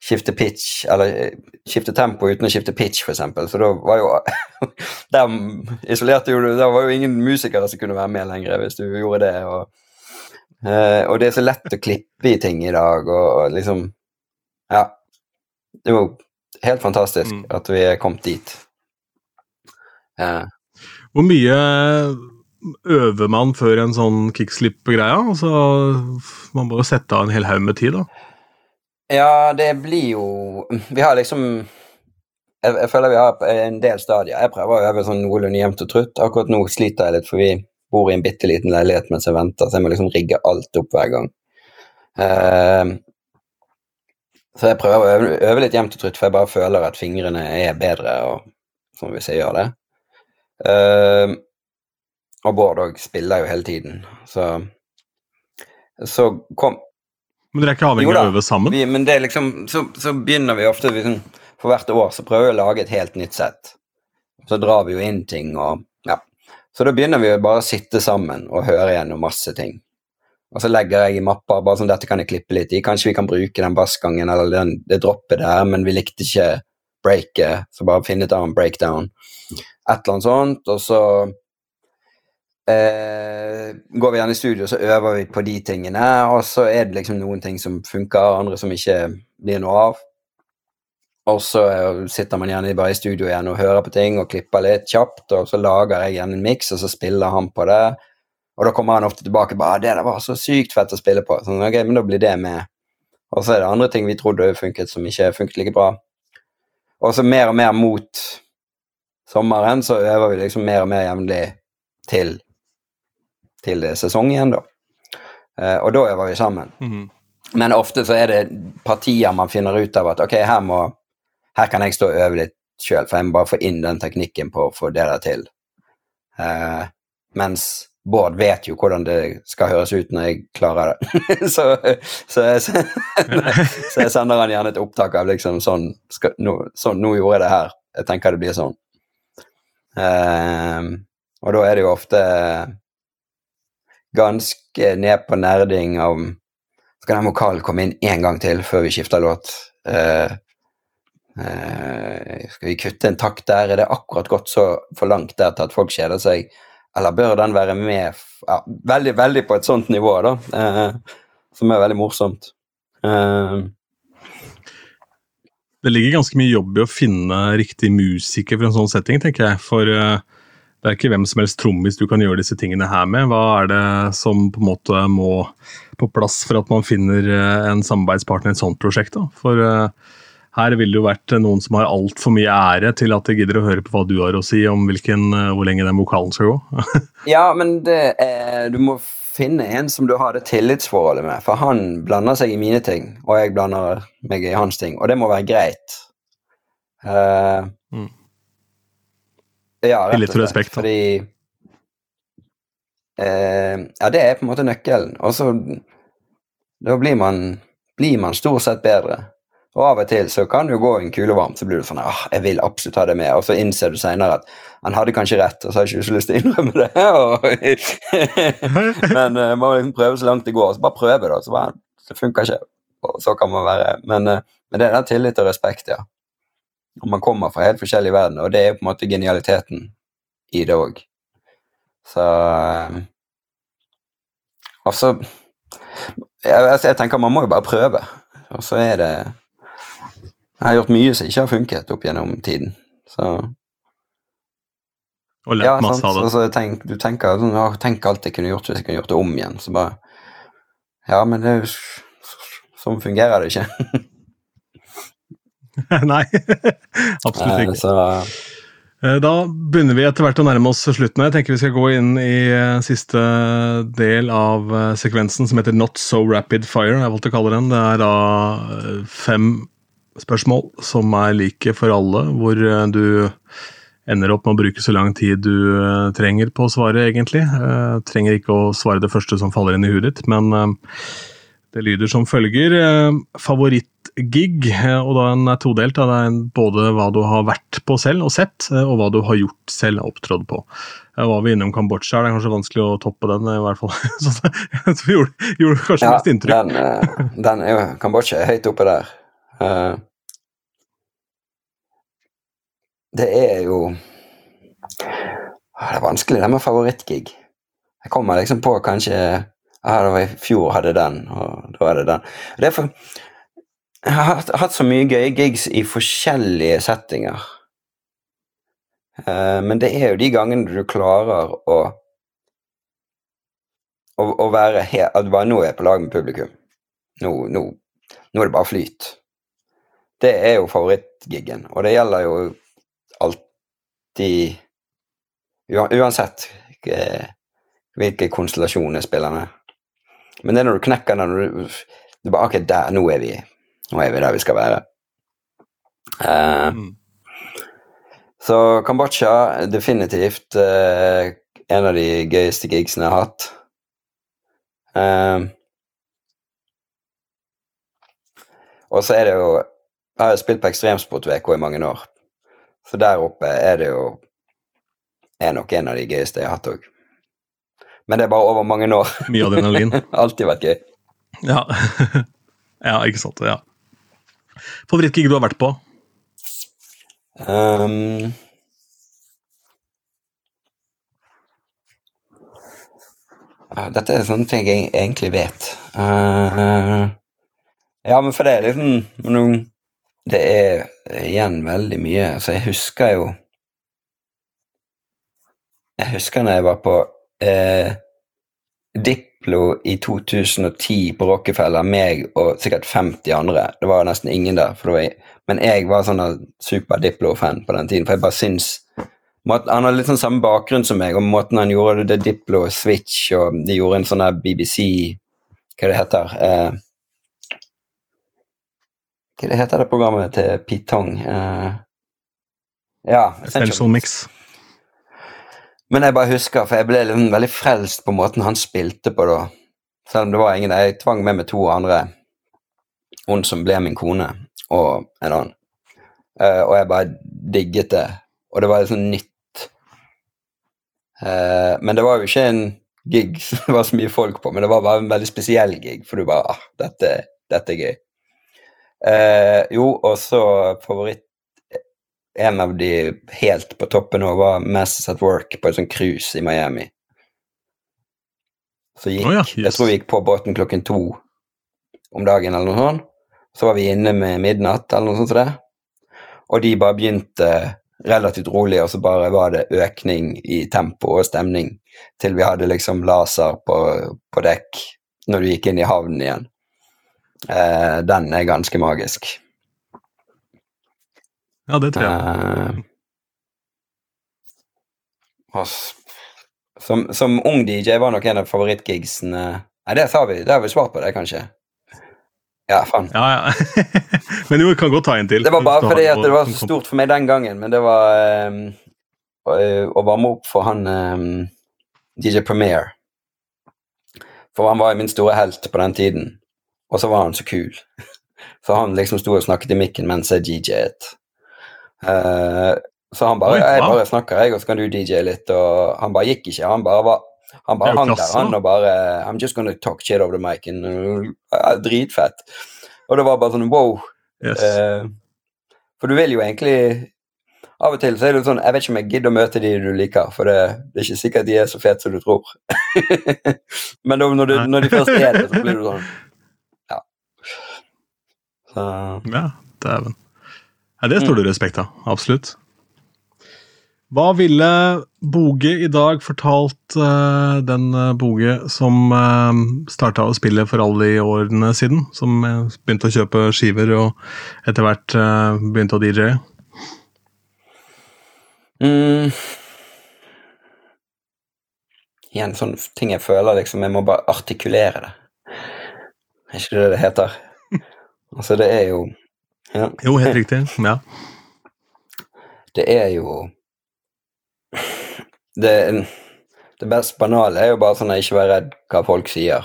skifte pitch, eller eh, skifte tempo uten å skifte pitch, f.eks. Så da var jo *laughs* Der isolerte jo du Der var jo ingen musikere som kunne være med lenger hvis du gjorde det. Og, uh, og det er så lett å klippe i ting i dag, og, liksom Ja. Det er jo helt fantastisk mm. at vi er kommet dit.
Ja. Hvor mye øver man før en sånn kickslip-greie? Altså, man må jo sette av en hel haug med tid, da.
Ja, det blir jo Vi har liksom jeg, jeg, føler vi har en del stadier. Jeg prøver å øve sånn noenlunde jevnt og trutt. Akkurat nå sliter jeg litt, for vi bor i en bitte liten leilighet mens jeg venter, så jeg må liksom rigge alt opp hver gang. Uh, så jeg prøver å øve, øve, litt jevnt og trutt, for jeg bare føler at fingrene er bedre og, sånn hvis jeg gjør det. Uh, og Bård òg spiller jo hele tiden, så så kom,
men dere er ikke avhengig av å øve sammen?
Vi, men det er liksom, så, så begynner vi ofte liksom, For hvert år så prøver vi å lage et helt nytt sett. Så drar vi jo inn ting og Ja. Så da begynner vi jo bare å sitte sammen og høre gjennom masse ting. Og så legger jeg i mapper bare sånn dette kan jeg klippe litt i. Kanskje vi kan bruke den bassgangen eller den, det droppet der, men vi likte ikke breaket, så bare finne et annet breakdown. Et eller annet sånt. Og så Eh, går vi gjerne i studio, så øver vi på de tingene. Og så er det liksom noen ting som funker, andre som ikke blir noe av. Og så sitter man gjerne bare i studio igjen og hører på ting og klipper litt kjapt, og så lager jeg igjen en miks, og så spiller han på det. Og da kommer han ofte tilbake bare 'Det der var så sykt fett å spille på.' Sånn, ok, men da blir det med. Og så er det andre ting vi trodde funket, som ikke funket like bra. Og så mer og mer mot sommeren så øver vi liksom mer og mer jevnlig til til sesong igjen, da. Uh, og da øver vi sammen. Mm. Men ofte så er det partier man finner ut av at ok, her, må, her kan jeg stå og øve litt sjøl, for jeg må bare få inn den teknikken på å få det der til. Uh, mens Bård vet jo hvordan det skal høres ut når jeg klarer det. *laughs* så, så, jeg, *laughs* så, jeg, sender han gjerne et opptak av liksom sånn, skal, nå, sånn Nå gjorde jeg det her. Jeg tenker det blir sånn. Uh, og da er det jo ofte ganske ned på nerding om Skal den vokalen komme inn én gang til før vi skifter låt? Uh, uh, skal vi kutte en takt der? Er det akkurat gått så for langt der til at folk kjeder seg? Eller bør den være med ja, Veldig, veldig på et sånt nivå, da. Uh, som er veldig morsomt.
Det ligger ganske mye jobb i å finne riktig musiker for en sånn setting, tenker jeg. For det er ikke hvem som helst trommis du kan gjøre disse tingene her med. Hva er det som på en måte må på plass for at man finner eh, en samarbeidspartner i et sånt prosjekt? da? For eh, her ville det jo vært noen som har altfor mye ære til at de gidder å høre på hva du har å si om hvilken, eh, hvor lenge den vokalen skal gå. *laughs*
Ja, men det er, du må finne en som du har det tillitsforholdet med. For han blander seg i mine ting, og jeg blander meg i hans ting. Og det må være greit. Uh,
Mm.
Ja, rett og
og
Litt
respekt.
Fordi eh, Ja, det er på en måte nøkkelen. Og så Da blir man, blir man stort sett bedre. Og av og til så kan du gå en kule varmt, så blir du sånn ah, jeg vil absolutt ha det med. Og så innser du senere at han hadde kanskje rett, og så har jeg ikke så lyst til å innrømme det. *laughs* Men uh, man må liksom prøve så langt det går. Så bare prøve, da. Så bare, det funker ikke. Og så kan man være Men, uh, men det er den tillit og respekt, ja. Og man kommer fra helt forskjellige verdener, og det er på en måte genialiteten i det òg. Så Altså jeg, jeg tenker man må jo bare prøve. Og så er det Jeg har gjort mye som ikke har funket opp gjennom tiden. Så
Og lært
ja,
masse
sant.
av det.
Altså, tenk, du tenker sånn ja, Tenk alt jeg kunne gjort hvis jeg kunne gjort det om igjen. Så bare Ja, men det er jo Sånn fungerer det ikke. *laughs* *laughs*
Nei, absolutt ikke.
Så
Eh, Da begynner vi etter hvert å nærme oss slutten. Jeg tenker vi skal gå inn i eh, siste del av eh, sekvensen som heter Not So Rapid Fire. Jeg valgte å kalle den. Det er da fem spørsmål som er like for alle, hvor du ender opp med å bruke så lang tid du trenger på å svare, egentlig. Trenger ikke å svare det første som faller inn i huet ditt, men det lyder som følger. Eh, Favorittgig, eh, og da den er todelt. Det er både hva du har vært på selv og sett, eh, og hva du har gjort selv og opptrådt på. Var vi innom Kambodsja, det er kanskje vanskelig å toppe den, i hvert fall. *laughs* Så det *laughs* gjorde, gjorde kanskje
ja,
mest inntrykk.
den, den er jo Kambodsja er høyt oppe der. Det er jo Ah, Det er vanskelig, det med favorittgig. Jeg kommer liksom på kanskje ja, var I fjor hadde den, og da er det den. Det jeg har hatt, så mye gøye gigs i forskjellige settinger. Eh, men det er jo de gangene du klarer å å, å være helt At bare nå er jeg på lag med publikum. Nå, nå, nå er det bare flyt. Det er jo favorittgiggen, og det gjelder jo alltid Uansett eh, hvilken konstellasjon jeg spiller med. Men det er når du knekker den, når du, du bare Ok, der, nå er vi Nå er vi der vi skal være. Uh,
Mm.
så Kambodsja definitivt uh, en av de gøyeste gigsene jeg har hatt. Uh, og så er det jo Jeg har spilt på Ekstremsport-VK i mange år. Så der oppe er det jo er nok en av de gøyeste jeg har hatt òg. Men det er bare over mange år.
Mye adrenalin. *laughs*
Alltid vært gøy.
Ja. *laughs* ja, ikke sant. ja. Favorittgig du har vært på?
Um, dette er sånne ting jeg egentlig vet. Uh, ja, men for det er liksom noen Det er igjen veldig mye. Altså, jeg husker jo Jeg husker når jeg var på eh, Diplo i 2010 på Rockefeller, meg og sikkert 50 andre. Det var nesten ingen der. Var, men jeg var sånn en super Diplo-fan på den tiden, for jeg bare syns måten- Han har litt sånn samme bakgrunn som meg, og måten han gjorde det, det Diplo Switch, og de gjorde en sånn der BBC Hva det heter eh, Hva det heter det programmet til Pitong? Tong? Eh, ja,
Essential Mix.
Men jeg bare husker, for jeg ble liksom veldig frelst på måten han spilte på da. Selv om det var ingen Jeg tvang med meg to andre. Hun som ble min kone, og en annen. Uh, og jeg bare digget det. Og det var litt sånn nytt. Uh, men det var jo ikke en gig *laughs* som det var så mye folk på, men det var bare en veldig spesiell gig, for du bare ah, dette, dette er gøy. Uh, jo, og så favoritt en av de helt på toppen nå var Masses at Work på et sånt cruise i Miami. Så gikk,
oh ja, yes.
Jeg tror vi gikk på båten klokken to om dagen eller noe sånt. Så var vi inne med midnatt eller noe sånt som det. Og de bare begynte relativt rolig, og så bare var det økning i tempo og stemning til vi hadde liksom laser på, på dekk når du gikk inn i havnen igjen. Eh, den er ganske magisk.
Ja, det tror jeg.
Eh, og som, som ung DJ var nok en av favorittgigsene Nei, det har vi. Det har vi svart på, det, kanskje. Ja, faen.
Ja, ja. *laughs* Men jo, vi kan godt ta en til.
Det var bare fordi at det var så stort for meg den gangen, men det var um, å, å varme opp for han um, DJ Premier. For han var min store helt på den tiden, og så var han så kul. *laughs* Så han liksom sto og snakket i mikken mens jeg DJ-et. Eh, så han bare
Oi,
Jeg bare snakker, jeg, og så kan du DJ litt, og han bare gikk ikke. Han bare var han bare hang der, han, og bare I'm just gonna talk shit over the mic. And, uh, dritfett. Og det var bare sånn wow.
Yes.
Uh, for du vil jo egentlig Av og til så er det sånn Jeg vet ikke om jeg gidder å møte de du liker, for det, det er ikke sikkert de er så fete som du tror. *laughs* Men da, når, du, når de først er det, så blir du *laughs* sånn Ja. Så
Ja, dæven. Ja, det står det respekt av. Absolutt. Hva ville Boge i dag fortalt uh, den eh, Boge som uh, starta å spille for alle de årene siden? Som eh, begynte å kjøpe skiver og etter hvert uh, begynte å DJ-e?
mm. Igjen sånn ting jeg føler liksom Jeg må bare artikulere det. Er ikke det det heter? *laughs* Altså, det er jo ja.
Jo, helt riktig. Ja.
det er jo det, det best banale er jo bare sånn at ikke være redd hva folk sier.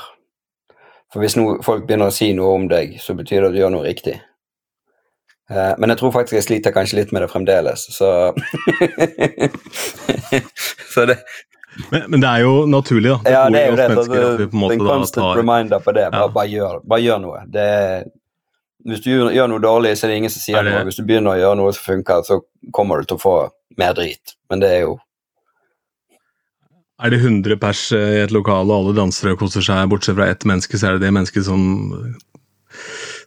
For hvis no, folk begynner å si noe om deg, så betyr det at du gjør noe riktig. Eh, men jeg tror faktisk jeg sliter kanskje litt med det fremdeles, så *laughs* Så det
Men, men det er jo naturlig, da.
Ja, det er jo det. Altså,
at vi på en måte
en
da
constant
tar
reminder på det. Bare,
Ja.
bare, gjør, bare gjør noe. Det, hvis du gjør, noe dårlig, så er det ingen som sier
Er det-
noe. Hvis du begynner å gjøre noe som funker, så kommer du til å få mer drit. Men det er jo
Er det 100 pers eh, i et lokal, og alle danser og koser seg, bortsett fra ett menneske, så er det det mennesket som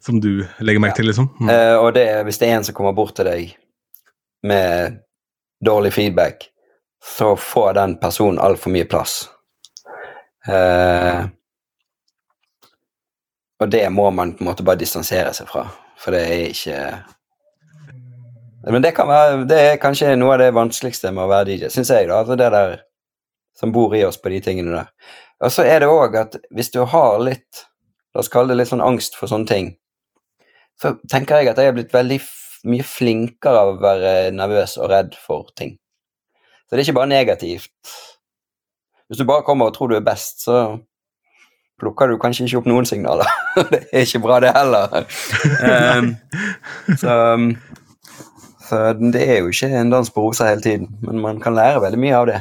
som du legger merke til, liksom? Mm.
Uh, og det, er- hvis det er en som kommer bort til deg med dårlig feedback, så får den personen altfor mye plass. Eh, og det må man på en måte bare distansere seg fra, for det er ikke Men det være Det er kanskje noe av det vanskeligste med å være DJ, syns jeg, da. Altså det der som bor i oss på de tingene der. Og så er det òg at hvis du har litt La oss kalle det litt sånn angst for sånne ting, så tenker jeg at jeg er blitt veldig mye flinkere av å være nervøs og redd for ting. Så det er ikke bare negativt. Hvis du bare kommer og tror du er best, så plukker du kanskje ikke opp noen signaler. *laughs* det er ikke bra, det heller. um, så, så det er jo ikke en dans på roser hele tiden, men man kan lære veldig mye av det.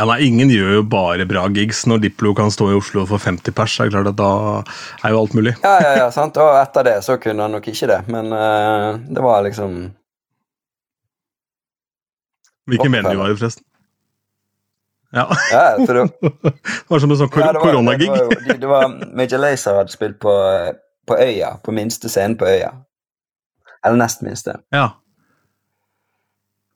Ja, nei, Ingen gjør jo bare bra gigs. Når Diplo kan stå i Oslo for 50 pers, er det klart at da er jo alt mulig.
Ja, ja, ja, sant. Og etter det så kunne han nok ikke det, men uh, det var liksom
Hvilken venue var det, forresten? Ja,
Ja, *laughs* det,
var som en sånn kor
Ja,
koronagig.
Det var, det var Major Lazer hadde spilt på, på Øya, på minste scenen på Øya. Eller nest minste.
Ja.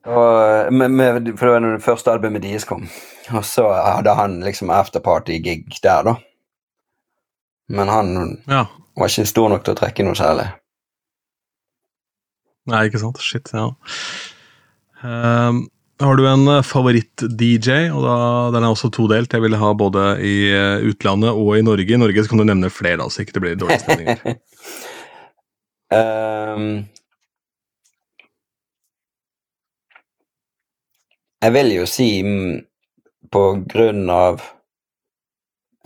Og, med, med, for det var når det første albumet deres kom. Og så hadde han liksom afterparty-gig der, da. Men han
ja.
var ikke stor nok til å trekke noe særlig.
Nei, ikke sant. Shit, ja. Ehm, har du en eh, favoritt-DJ? Og da, Den er også todelt. Jeg ville ha både i eh, utlandet og i Norge. I Norge så kan du nevne flere, da, så ikke det blir dårlige stemninger.
um, *laughs* jeg vil jo si mm, på grunn av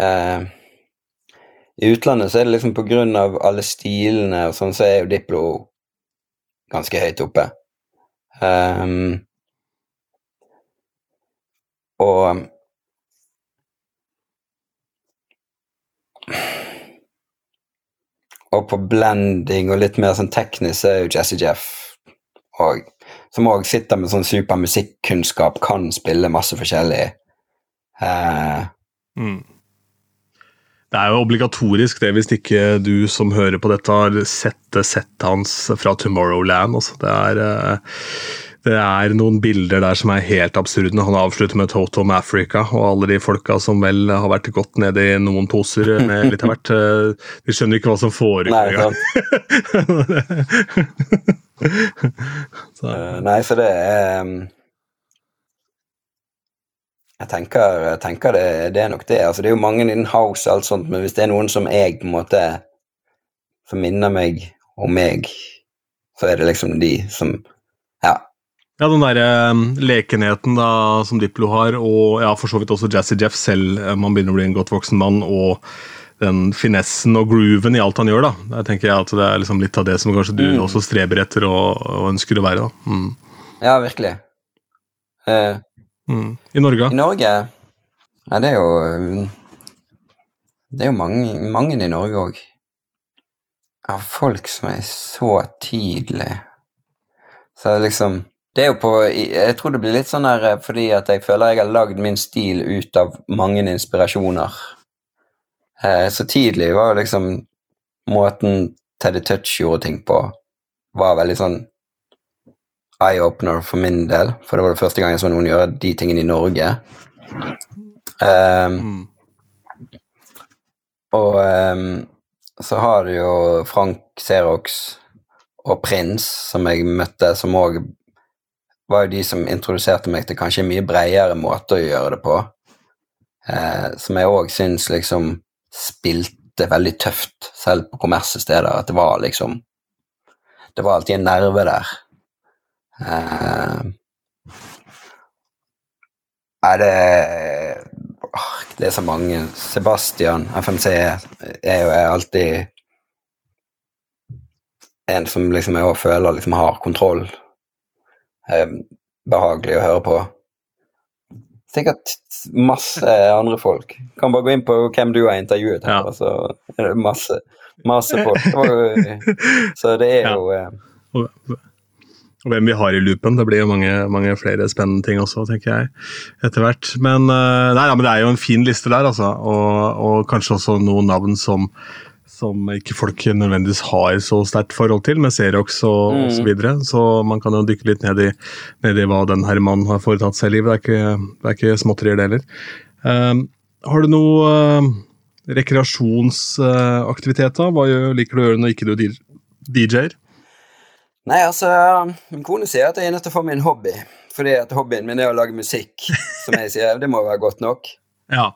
uh, I utlandet så er det liksom på grunn av alle stilene og sånn, så er jo Diplo ganske høyt oppe. Ehm, og Og på blending og litt mer sånn teknisk er jo Jazzy Jeff og som òg sitter med sånn super musikkunnskap, kan spille masse forskjellig. Uh,
Mm. Det er jo obligatorisk det hvis ikke du som hører på dette har sett settet hans fra Tomorrowland. Også. Det, er, eh, det er noen bilder der som er helt absurde. Han avslutter med Toto med Africa og alle de folka som vel har vært godt nede i noen poser med litt av hvert. eh, De skjønner ikke hva som foregår engang. *laughs*
Eh, nei, så det er Jeg tenker, jeg tenker det, det er nok det. Altså, det er jo mange innen house og alt sånt, men hvis det er noen som jeg på en måte Som minner meg om meg, så er det liksom de som. Ja,
den der eh, lekenheten da, som Diplo har, og ja, for så vidt også Jazzy Jeff selv, eh, man begynner å bli en godt voksen mann, og den finessen og grooven i alt han gjør, da. Jeg tenker at det er liksom litt av det som kanskje du
Mm.
også streber etter og, og ønsker å være, da. Mm.
Ja, virkelig. Uh,
Mm. I Norge?
I Norge Ja, det er jo um, Det er jo mange, mange i Norge òg. Av folk som er så tidlig Så liksom Det er jo på Jeg tror det blir litt sånn her eh, fordi at jeg føler jeg har lagd min stil ut av mange inspirasjoner. Eh, så tidlig var jo liksom Måten Teddy Touch gjorde ting på, var veldig sånn eye-opener for min del, for det var det første gang jeg så noen gjøre de tingene i Norge. Um,
Mm.
og um, så har du jo Frank Xerox og Prins, som jeg møtte, som òg var jo de som introduserte meg til kanskje mye bredere måte å gjøre det på. Eh, som jeg òg syns liksom spilte veldig tøft, selv på kommersielle steder. At det var liksom Det var alltid en nerve der. Eh, er det Det er så mange. Sebastian, FMC, er jo er alltid en som liksom jeg også føler liksom har kontroll. Eh, behagelig å høre på. Sikkert masse andre folk. Kan bare gå inn på hvem du har intervjuet her,
Ja.
så er det masse, masse folk. *laughs* Så det er
Ja.
jo eh,
Og, hvem vi har i loopen. Det blir jo mange, mange flere spennende ting også, tenker jeg, etter hvert. Men, eh, nei, ja, men det er jo en fin liste der, altså. Og, og kanskje også noen navn som, som ikke folk nødvendigvis har så sterkt forhold til, med Xerox og, og så
Mm.
videre. Så man kan jo dykke litt ned i, ned i hva den herre mannen har foretatt seg i livet. Det er ikke, det er ikke småtterier, det heller. Eh, har du noe uh, rekreasjonsaktivitet, da? Hva liker du å gjøre når ikke du DJ-er?
Nei, altså, min kone sier at jeg er nødt til å få meg en hobby. Fordi at hobbyen min er å lage musikk, som jeg sier. Det må være godt nok.
Ja.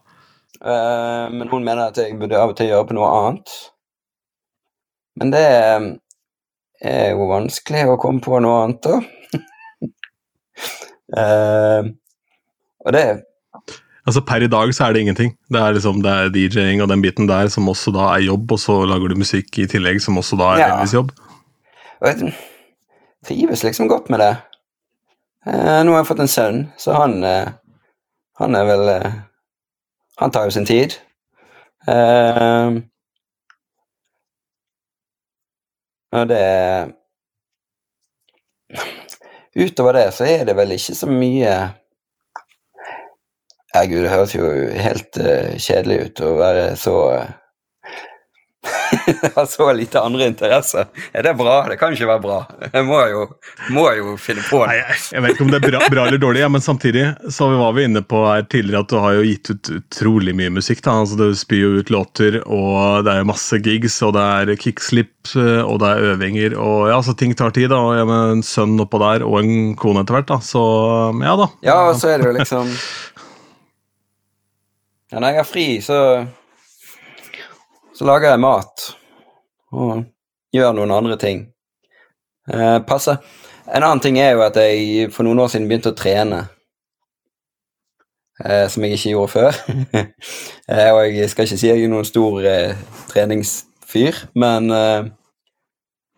Uh, men hun mener at jeg burde av og til gjøre på noe annet. Men det er jo vanskelig å komme på noe annet, da. uh, *laughs* og det
Altså Per i dag så er det ingenting. Det er liksom det er DJ-ing og den biten der som også da er jobb, og så lager du musikk i tillegg som også da er
Ja.
delvis jobb.
og jeg trives liksom godt med det. Uh, nå har jeg fått en sønn, så han uh, Han er vel Han tar jo sin tid. Eh, og det Utover det så er det vel ikke så mye Herregud, det høres jo helt uh, kjedelig ut å være så eh, *laughs* ha så lite andre interesser. Er det bra? Det kan ikke være bra. Jeg må jo, må jo finne på det.
jeg, jeg vet ikke om det er bra, bra eller dårlig, ja, men samtidig så var vi inne på her tidligere at du har jo gitt ut utrolig mye musikk. da, altså Du spyr jo ut låter, og det er jo masse gigs, og det er kickslip, eh, og det er øvinger, og ja, så ting tar tid. da, og jeg med en sønn oppå der, og en kone etter hvert, da, så ja da.
Ja, og så er det jo liksom *laughs* ja, Når jeg har fri, så så lager jeg mat. Og gjør noen andre ting. Eh, passe. En annen ting er jo at jeg for noen år siden begynte å trene. Eh, som jeg ikke gjorde før. *laughs* eh, og jeg skal ikke si jeg er noen stor eh, treningsfyr, men eh,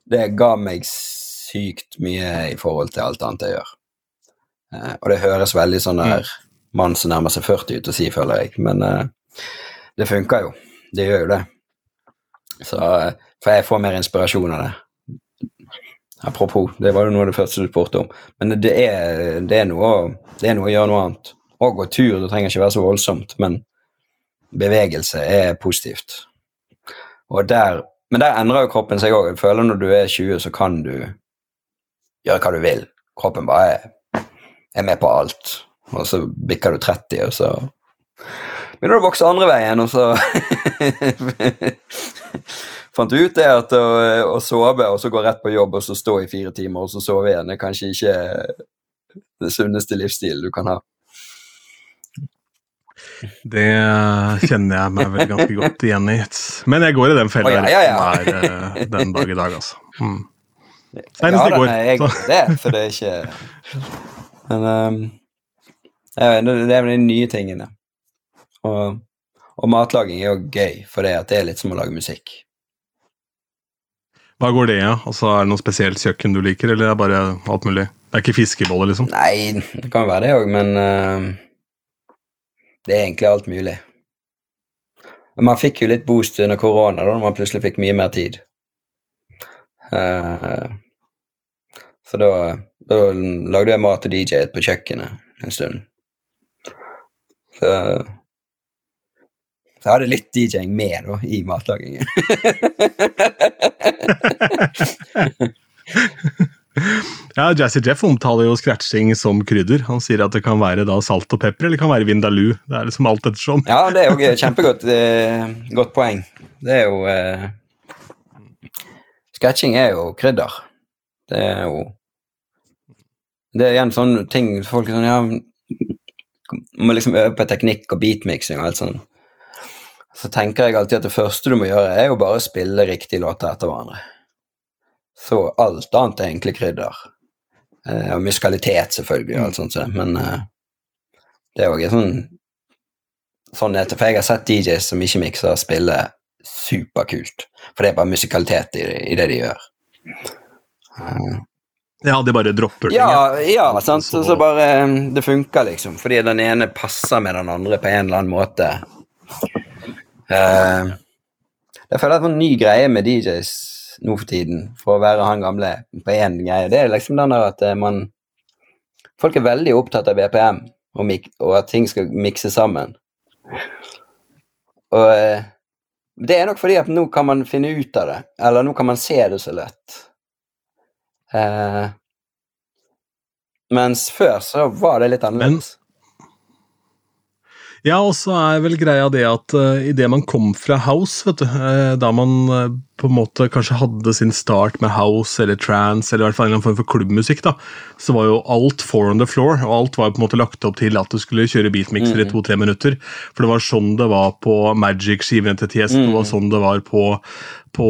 det ga meg sykt mye i forhold til alt annet jeg gjør. Eh, og det høres veldig sånn der mann som nærmer seg 40 ut å si, føler jeg, men eh, det funker jo. Det gjør jo det. Så, eh, for jeg får mer inspirasjon av det. Apropos, det var jo noe av det første du spurte om. Men det er, det er, noe, det er noe å gjøre noe annet. Å gå tur, det trenger ikke være så voldsomt, men bevegelse er positivt. Og der, men der endrer jo kroppen seg òg. Jeg føler når du er 20, så kan du gjøre hva du vil. Kroppen bare er, er med på alt. Og så bikker du 30, og så begynner du å vokse andre veien, og så *laughs* fant ut det at å, å sove og så gå rett på jobb og så stå i fire timer og så sove igjen, er kanskje ikke det sunneste livsstilen du kan ha.
Det kjenner jeg meg vel ganske godt igjen i. Men jeg går i den fella
oh, ja, ja, ja.
eh, den dag i dag, altså. Mm. Senest i går.
nei, jeg det, for det er ikke Men um, det det er de nye tingene. Og, og matlaging er jo gøy, for det, det er litt som å lage musikk.
Hva går det i? Ja? Altså, er det noe spesielt kjøkken du liker, eller er det bare alt mulig? Det er ikke fiskeboller, liksom?
Nei, det kan være det òg, men uh, det er egentlig alt mulig. Man fikk jo litt boost under korona, da når man plutselig fikk mye mer tid. Uh, så da, da lagde jeg mat og DJ-et på kjøkkenet en stund. Så, så jeg hadde litt DJ-ing med da, i matlagingen. *laughs*
Ja, Jazzy Jeff omtaler jo scratching som krydder. Han sier at det kan være da salt og pepper, eller det kan være vindaloo. Det er liksom alt ettersom.
Ja, det er jo kjempegodt eh, godt poeng. Det er jo eh, Scratching er jo krydder. Det er jo Det er igjen sånne ting folk er sånn Ja, må liksom øve på teknikk og beatmixing og alt sånn. Så tenker jeg alltid at det første du må gjøre, er jo bare å spille riktige låter etter hverandre. Så alt annet er egentlig krydder. Eh, og musikalitet, selvfølgelig, og alt sånt, men eh, det er jo sånn sånn er for jeg har sett DJs som ikke mikser, spille superkult. For det er bare musikalitet i, i det de gjør. Eh,
Ja, de bare dropper ting.
ja, ja, sant. Så,
Så-
bare um, Det funker, liksom. Fordi den ene passer med den andre på en eller annen måte. Uh, jeg føler at det er en ny greie med DJs nå for tiden, for å være han gamle på én greie. Det er liksom den der at eh, man Folk er veldig opptatt av BPM og, mik og at ting skal mikse sammen. Og eh, det er nok fordi at nå kan man finne ut av det, eller nå kan man se det så lett. Eh, mens før så var det litt annerledes.
Ja, og så er vel greia det at uh, idet man kom fra house, vet du, uh, da man uh, på en måte kanskje hadde sin start med house eller trance, eller i hvert fall en eller annen form for klubbmusikk, da, så var jo alt four on the floor, og alt var på en måte lagt opp til at du skulle kjøre beatmixer i to-tre minutter. For det var sånn det var på Magic-skivene til TS, det var sånn det var på, på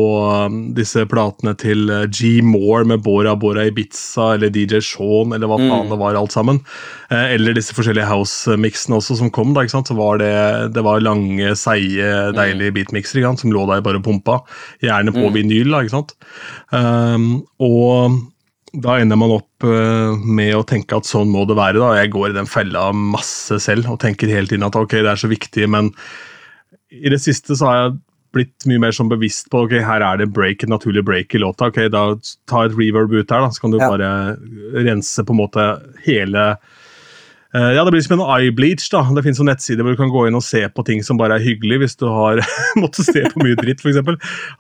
um, disse platene til uh, G. Moore med Bora Bora Ibiza, eller DJ Sean, eller hva faen det var alt sammen. Eh, eller disse forskjellige house-mixene også som kom, da, ikke sant? så var det, det var lange, seige, deilige ikke sant? som lå der bare og pumpa. Gjerne på vinyl, da, ikke sant. Um, og da ender man opp eh, med å tenke at sånn må det være. da, Jeg går i den fella masse selv og tenker hele tiden at ok, det er så viktig, men i det siste så har jeg blitt mye mer sånn bevisst på ok, her er det break, et naturlig break i låta. ok, da Ta et reverb ut der, da, så kan du
Ja.
bare rense på en måte hele Ja, Det blir som en eyebleach. da. Det finnes nettsider hvor du kan gå inn og se på ting som bare er hyggelig, hvis du har *laughs* måttet se på mye dritt, f.eks.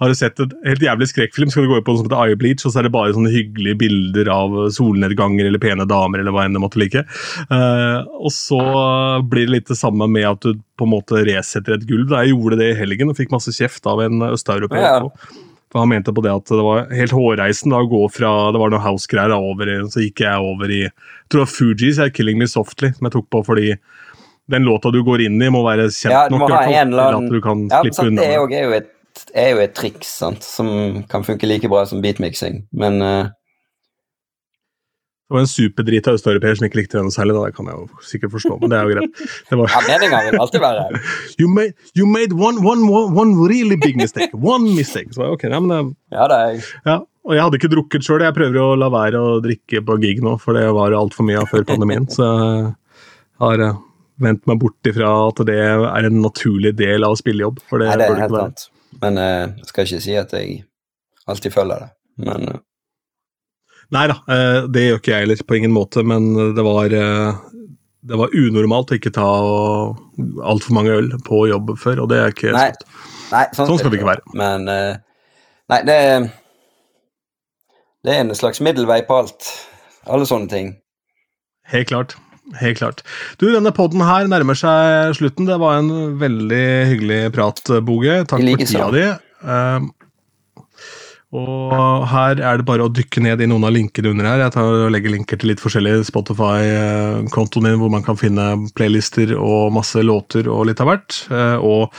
Har du sett et helt jævlig skrekkfilm, skal du gå inn på noe som heter eyebleach, og så er det bare sånne hyggelige bilder av solnedganger eller pene damer eller hva enn du måtte like. Eh, og så blir det litt det samme med at du på en måte resetter et gulv. Da. Jeg gjorde det i helgen og fikk masse kjeft av en østeuropeer.
Ja.
For Han mente på det at det var helt hårreisende da, å gå fra det var noe house-greier over i, så gikk jeg over i jeg tror det var Fugees, jeg, 'Killing Me Softly', som jeg tok på fordi den låta du går inn i, må være kjent
Ja,
nok til at du kan
Ja,
slippe unna
det er jo, er et, er jo et triks sant, som kan funke like bra som beatmixing, men eh,
Det var en superdrita østeuropeer som ikke likte det noe særlig, da, det kan jeg jo sikkert forstå, men det er jo greit. Det var,
ja, meninga vil alltid være *laughs*
you made, you made one, one, one really big mistake. One mistake. Så, ok, ja, men det,
Ja, det er
Ja, og jeg hadde ikke drukket sjøl. Jeg prøver å la være å drikke på gig nå, for det var altfor mye av før pandemien. *laughs* Så jeg har eh, vendt meg bort ifra at det er en naturlig del av spillejobb. For det
Nei, det er helt sant. Men eh, jeg skal ikke si at jeg alltid følger det. Men eh,
Nei da, eh, det gjør ikke jeg heller, på ingen måte, men det var, eh, det var unormalt å ikke ta altfor mange øl på jobb før, og det er ikke
Nei. Nei,
Sånn skal det ikke være.
Men eh, Nei, det Det er en slags middelvei på alt. Alle sånne ting.
Helt klart. Helt klart. Du, denne podden her nærmer seg slutten. Det var en veldig hyggelig prat, Boge. Takk
like
for tida di. Um, og her er det bare å dykke ned i noen av linkene under her. Jeg tar og legger linker til litt forskjellige Spotify-kontoen min, hvor man kan finne playlister og masse låter og litt av hvert. eh, Og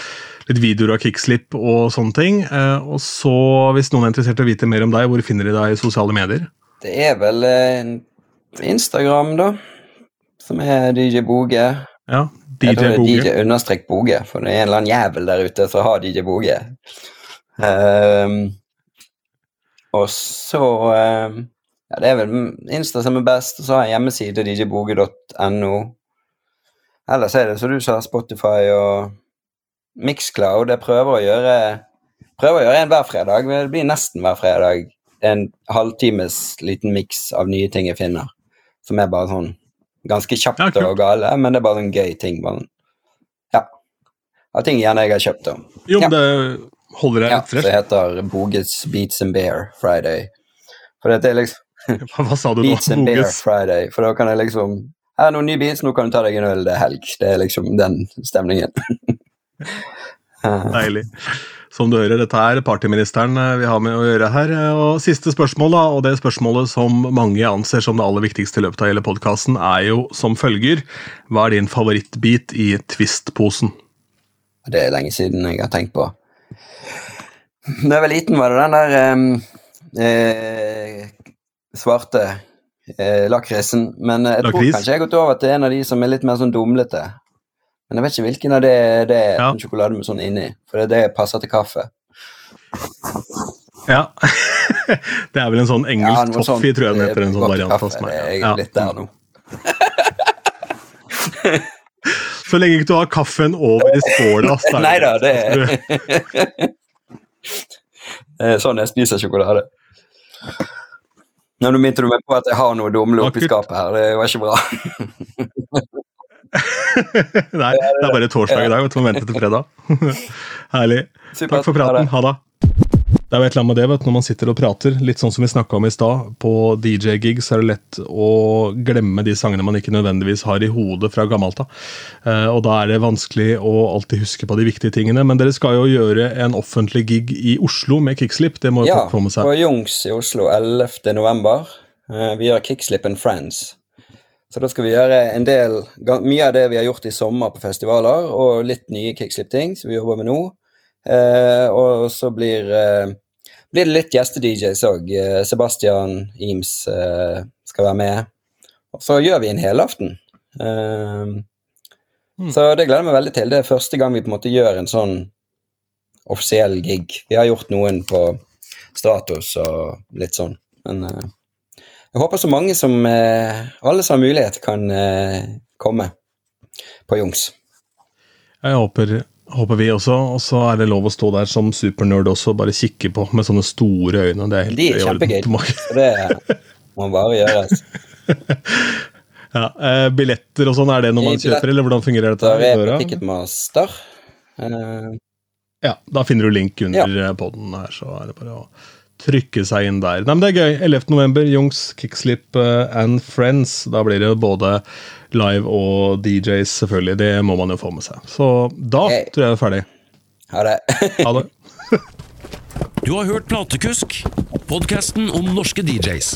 litt videoer av kickslip og sånne ting. Eh, Og så, hvis noen er interessert i å vite mer om deg, hvor finner de deg i sosiale medier?
Det er vel eh, Instagram, da, som er DJ Boge.
Ja, DJ Boge.
DJ understrek Boge, for det er en eller annen jævel der ute som har DJ Boge. Ehm, og så ehm, Ja, det er vel Insta som er best, og så har jeg hjemmeside djboge.no. Ellers er det, som du sa, Spotify og Mixcloud. Jeg prøver å gjøre prøver å gjøre en hver fredag. Det blir nesten hver fredag. En halvtimes liten miks av nye ting jeg finner. Som er bare sånn ganske kjapt
Ja,
og gale, men det er bare sånn gøy ting. Bare, ja. Av ting gjerne jeg har kjøpt. da.
Jo,
Ja.
det holder deg
Ja,
litt
så det heter Boges Beats and Bear Friday. For dette er liksom *laughs*
Hva sa du nå?
Beats and Bear Friday. For da kan jeg liksom Her er noen nye beats, nå kan du ta deg en øl, det er helg. Det er liksom den stemningen. *laughs*
Deilig. Som du hører, dette er partyministeren eh, vi har med å gjøre her. Og Siste spørsmål, da, og det spørsmålet som mange anser som det aller viktigste i løpet av hele podkasten, er jo som følger Hva er din favorittbit i Twist-posen?
Det er lenge siden jeg har tenkt på. Da jeg var liten, var det den der um, eh, svarte eh, lakrisen. Men eh, jeg tror
Lakris?
kanskje jeg har gått over til en av de som er litt mer sånn dumlete. Men jeg vet ikke hvilken av det det er
Ja.
en sjokolade med sånn inni. For det, det passer til kaffe.
Ja. *laughs* det er vel en sånn engelsk
sånt,
toffee, tror jeg den
eh,
heter. En sånn variant. hos meg.
Jeg er
Ja.
litt der nå. *laughs*
Så lenge ikke du har kaffen over i skåla. er *laughs*
Nei da, det er Det er sånn jeg spiser sjokolade. Nå minte du meg på at jeg har noe dumle oppi skapet her. Det var ikke bra. *laughs*
Nei, det er bare torsdag i dag, og så vente til fredag. *laughs* Herlig. Takk for praten. Ha det. Det er jo et eller annet med det, vet når man sitter og prater, litt sånn som vi snakka om i stad. På DJ-gig så er det lett å glemme de sangene man ikke nødvendigvis har i hodet fra gammelt av. Eh, og da er det vanskelig å alltid huske på de viktige tingene. Men dere skal jo gjøre en offentlig gig i Oslo med Kickslip. Det må jo
Ja,
folk få med seg.
på Jungs i Oslo 11. november. Eh, Vi gjør Kickslip and Friends. Så da skal vi gjøre en del, mye av det vi har gjort i sommer på festivaler, og litt nye Kickslip-ting som vi jobber med nå. Eh, og så blir, eh, blir det litt gjeste-DJs òg. Eh, Sebastian Eames eh, skal være med. Og så gjør vi en helaften. Eh,
Mm.
Så det gleder jeg meg veldig til. Det er første gang vi på en måte gjør en sånn offisiell gig. Vi har gjort noen på status og litt sånn, men eh, jeg håper så mange som eh, Alle som har mulighet, kan eh, komme på Jungs.
Jeg håper, håper vi også. Og så er det lov å stå der som supernerd også, bare kikke på med sånne store øyne. Det er helt
De er kjempegøy. Det må bare gjøres. *laughs*
Ja, eh, billetter og sånn, er det noe man kjøper, eller hvordan fungerer dette?
Der er på? Ticketmaster. Uh,
Ja, da finner du link under ja. poden her, så er det bare å trykke seg inn der. Nei, men det er gøy. 11. november, Jungs, Kickslip eh, and Friends. Da blir det både live og DJs, selvfølgelig. Det må man jo få med seg. Så da
Hey.
tror jeg det er ferdig.
ha det. *laughs*
Ha det.
Du har hørt Platekusk, podkasten om norske DJs.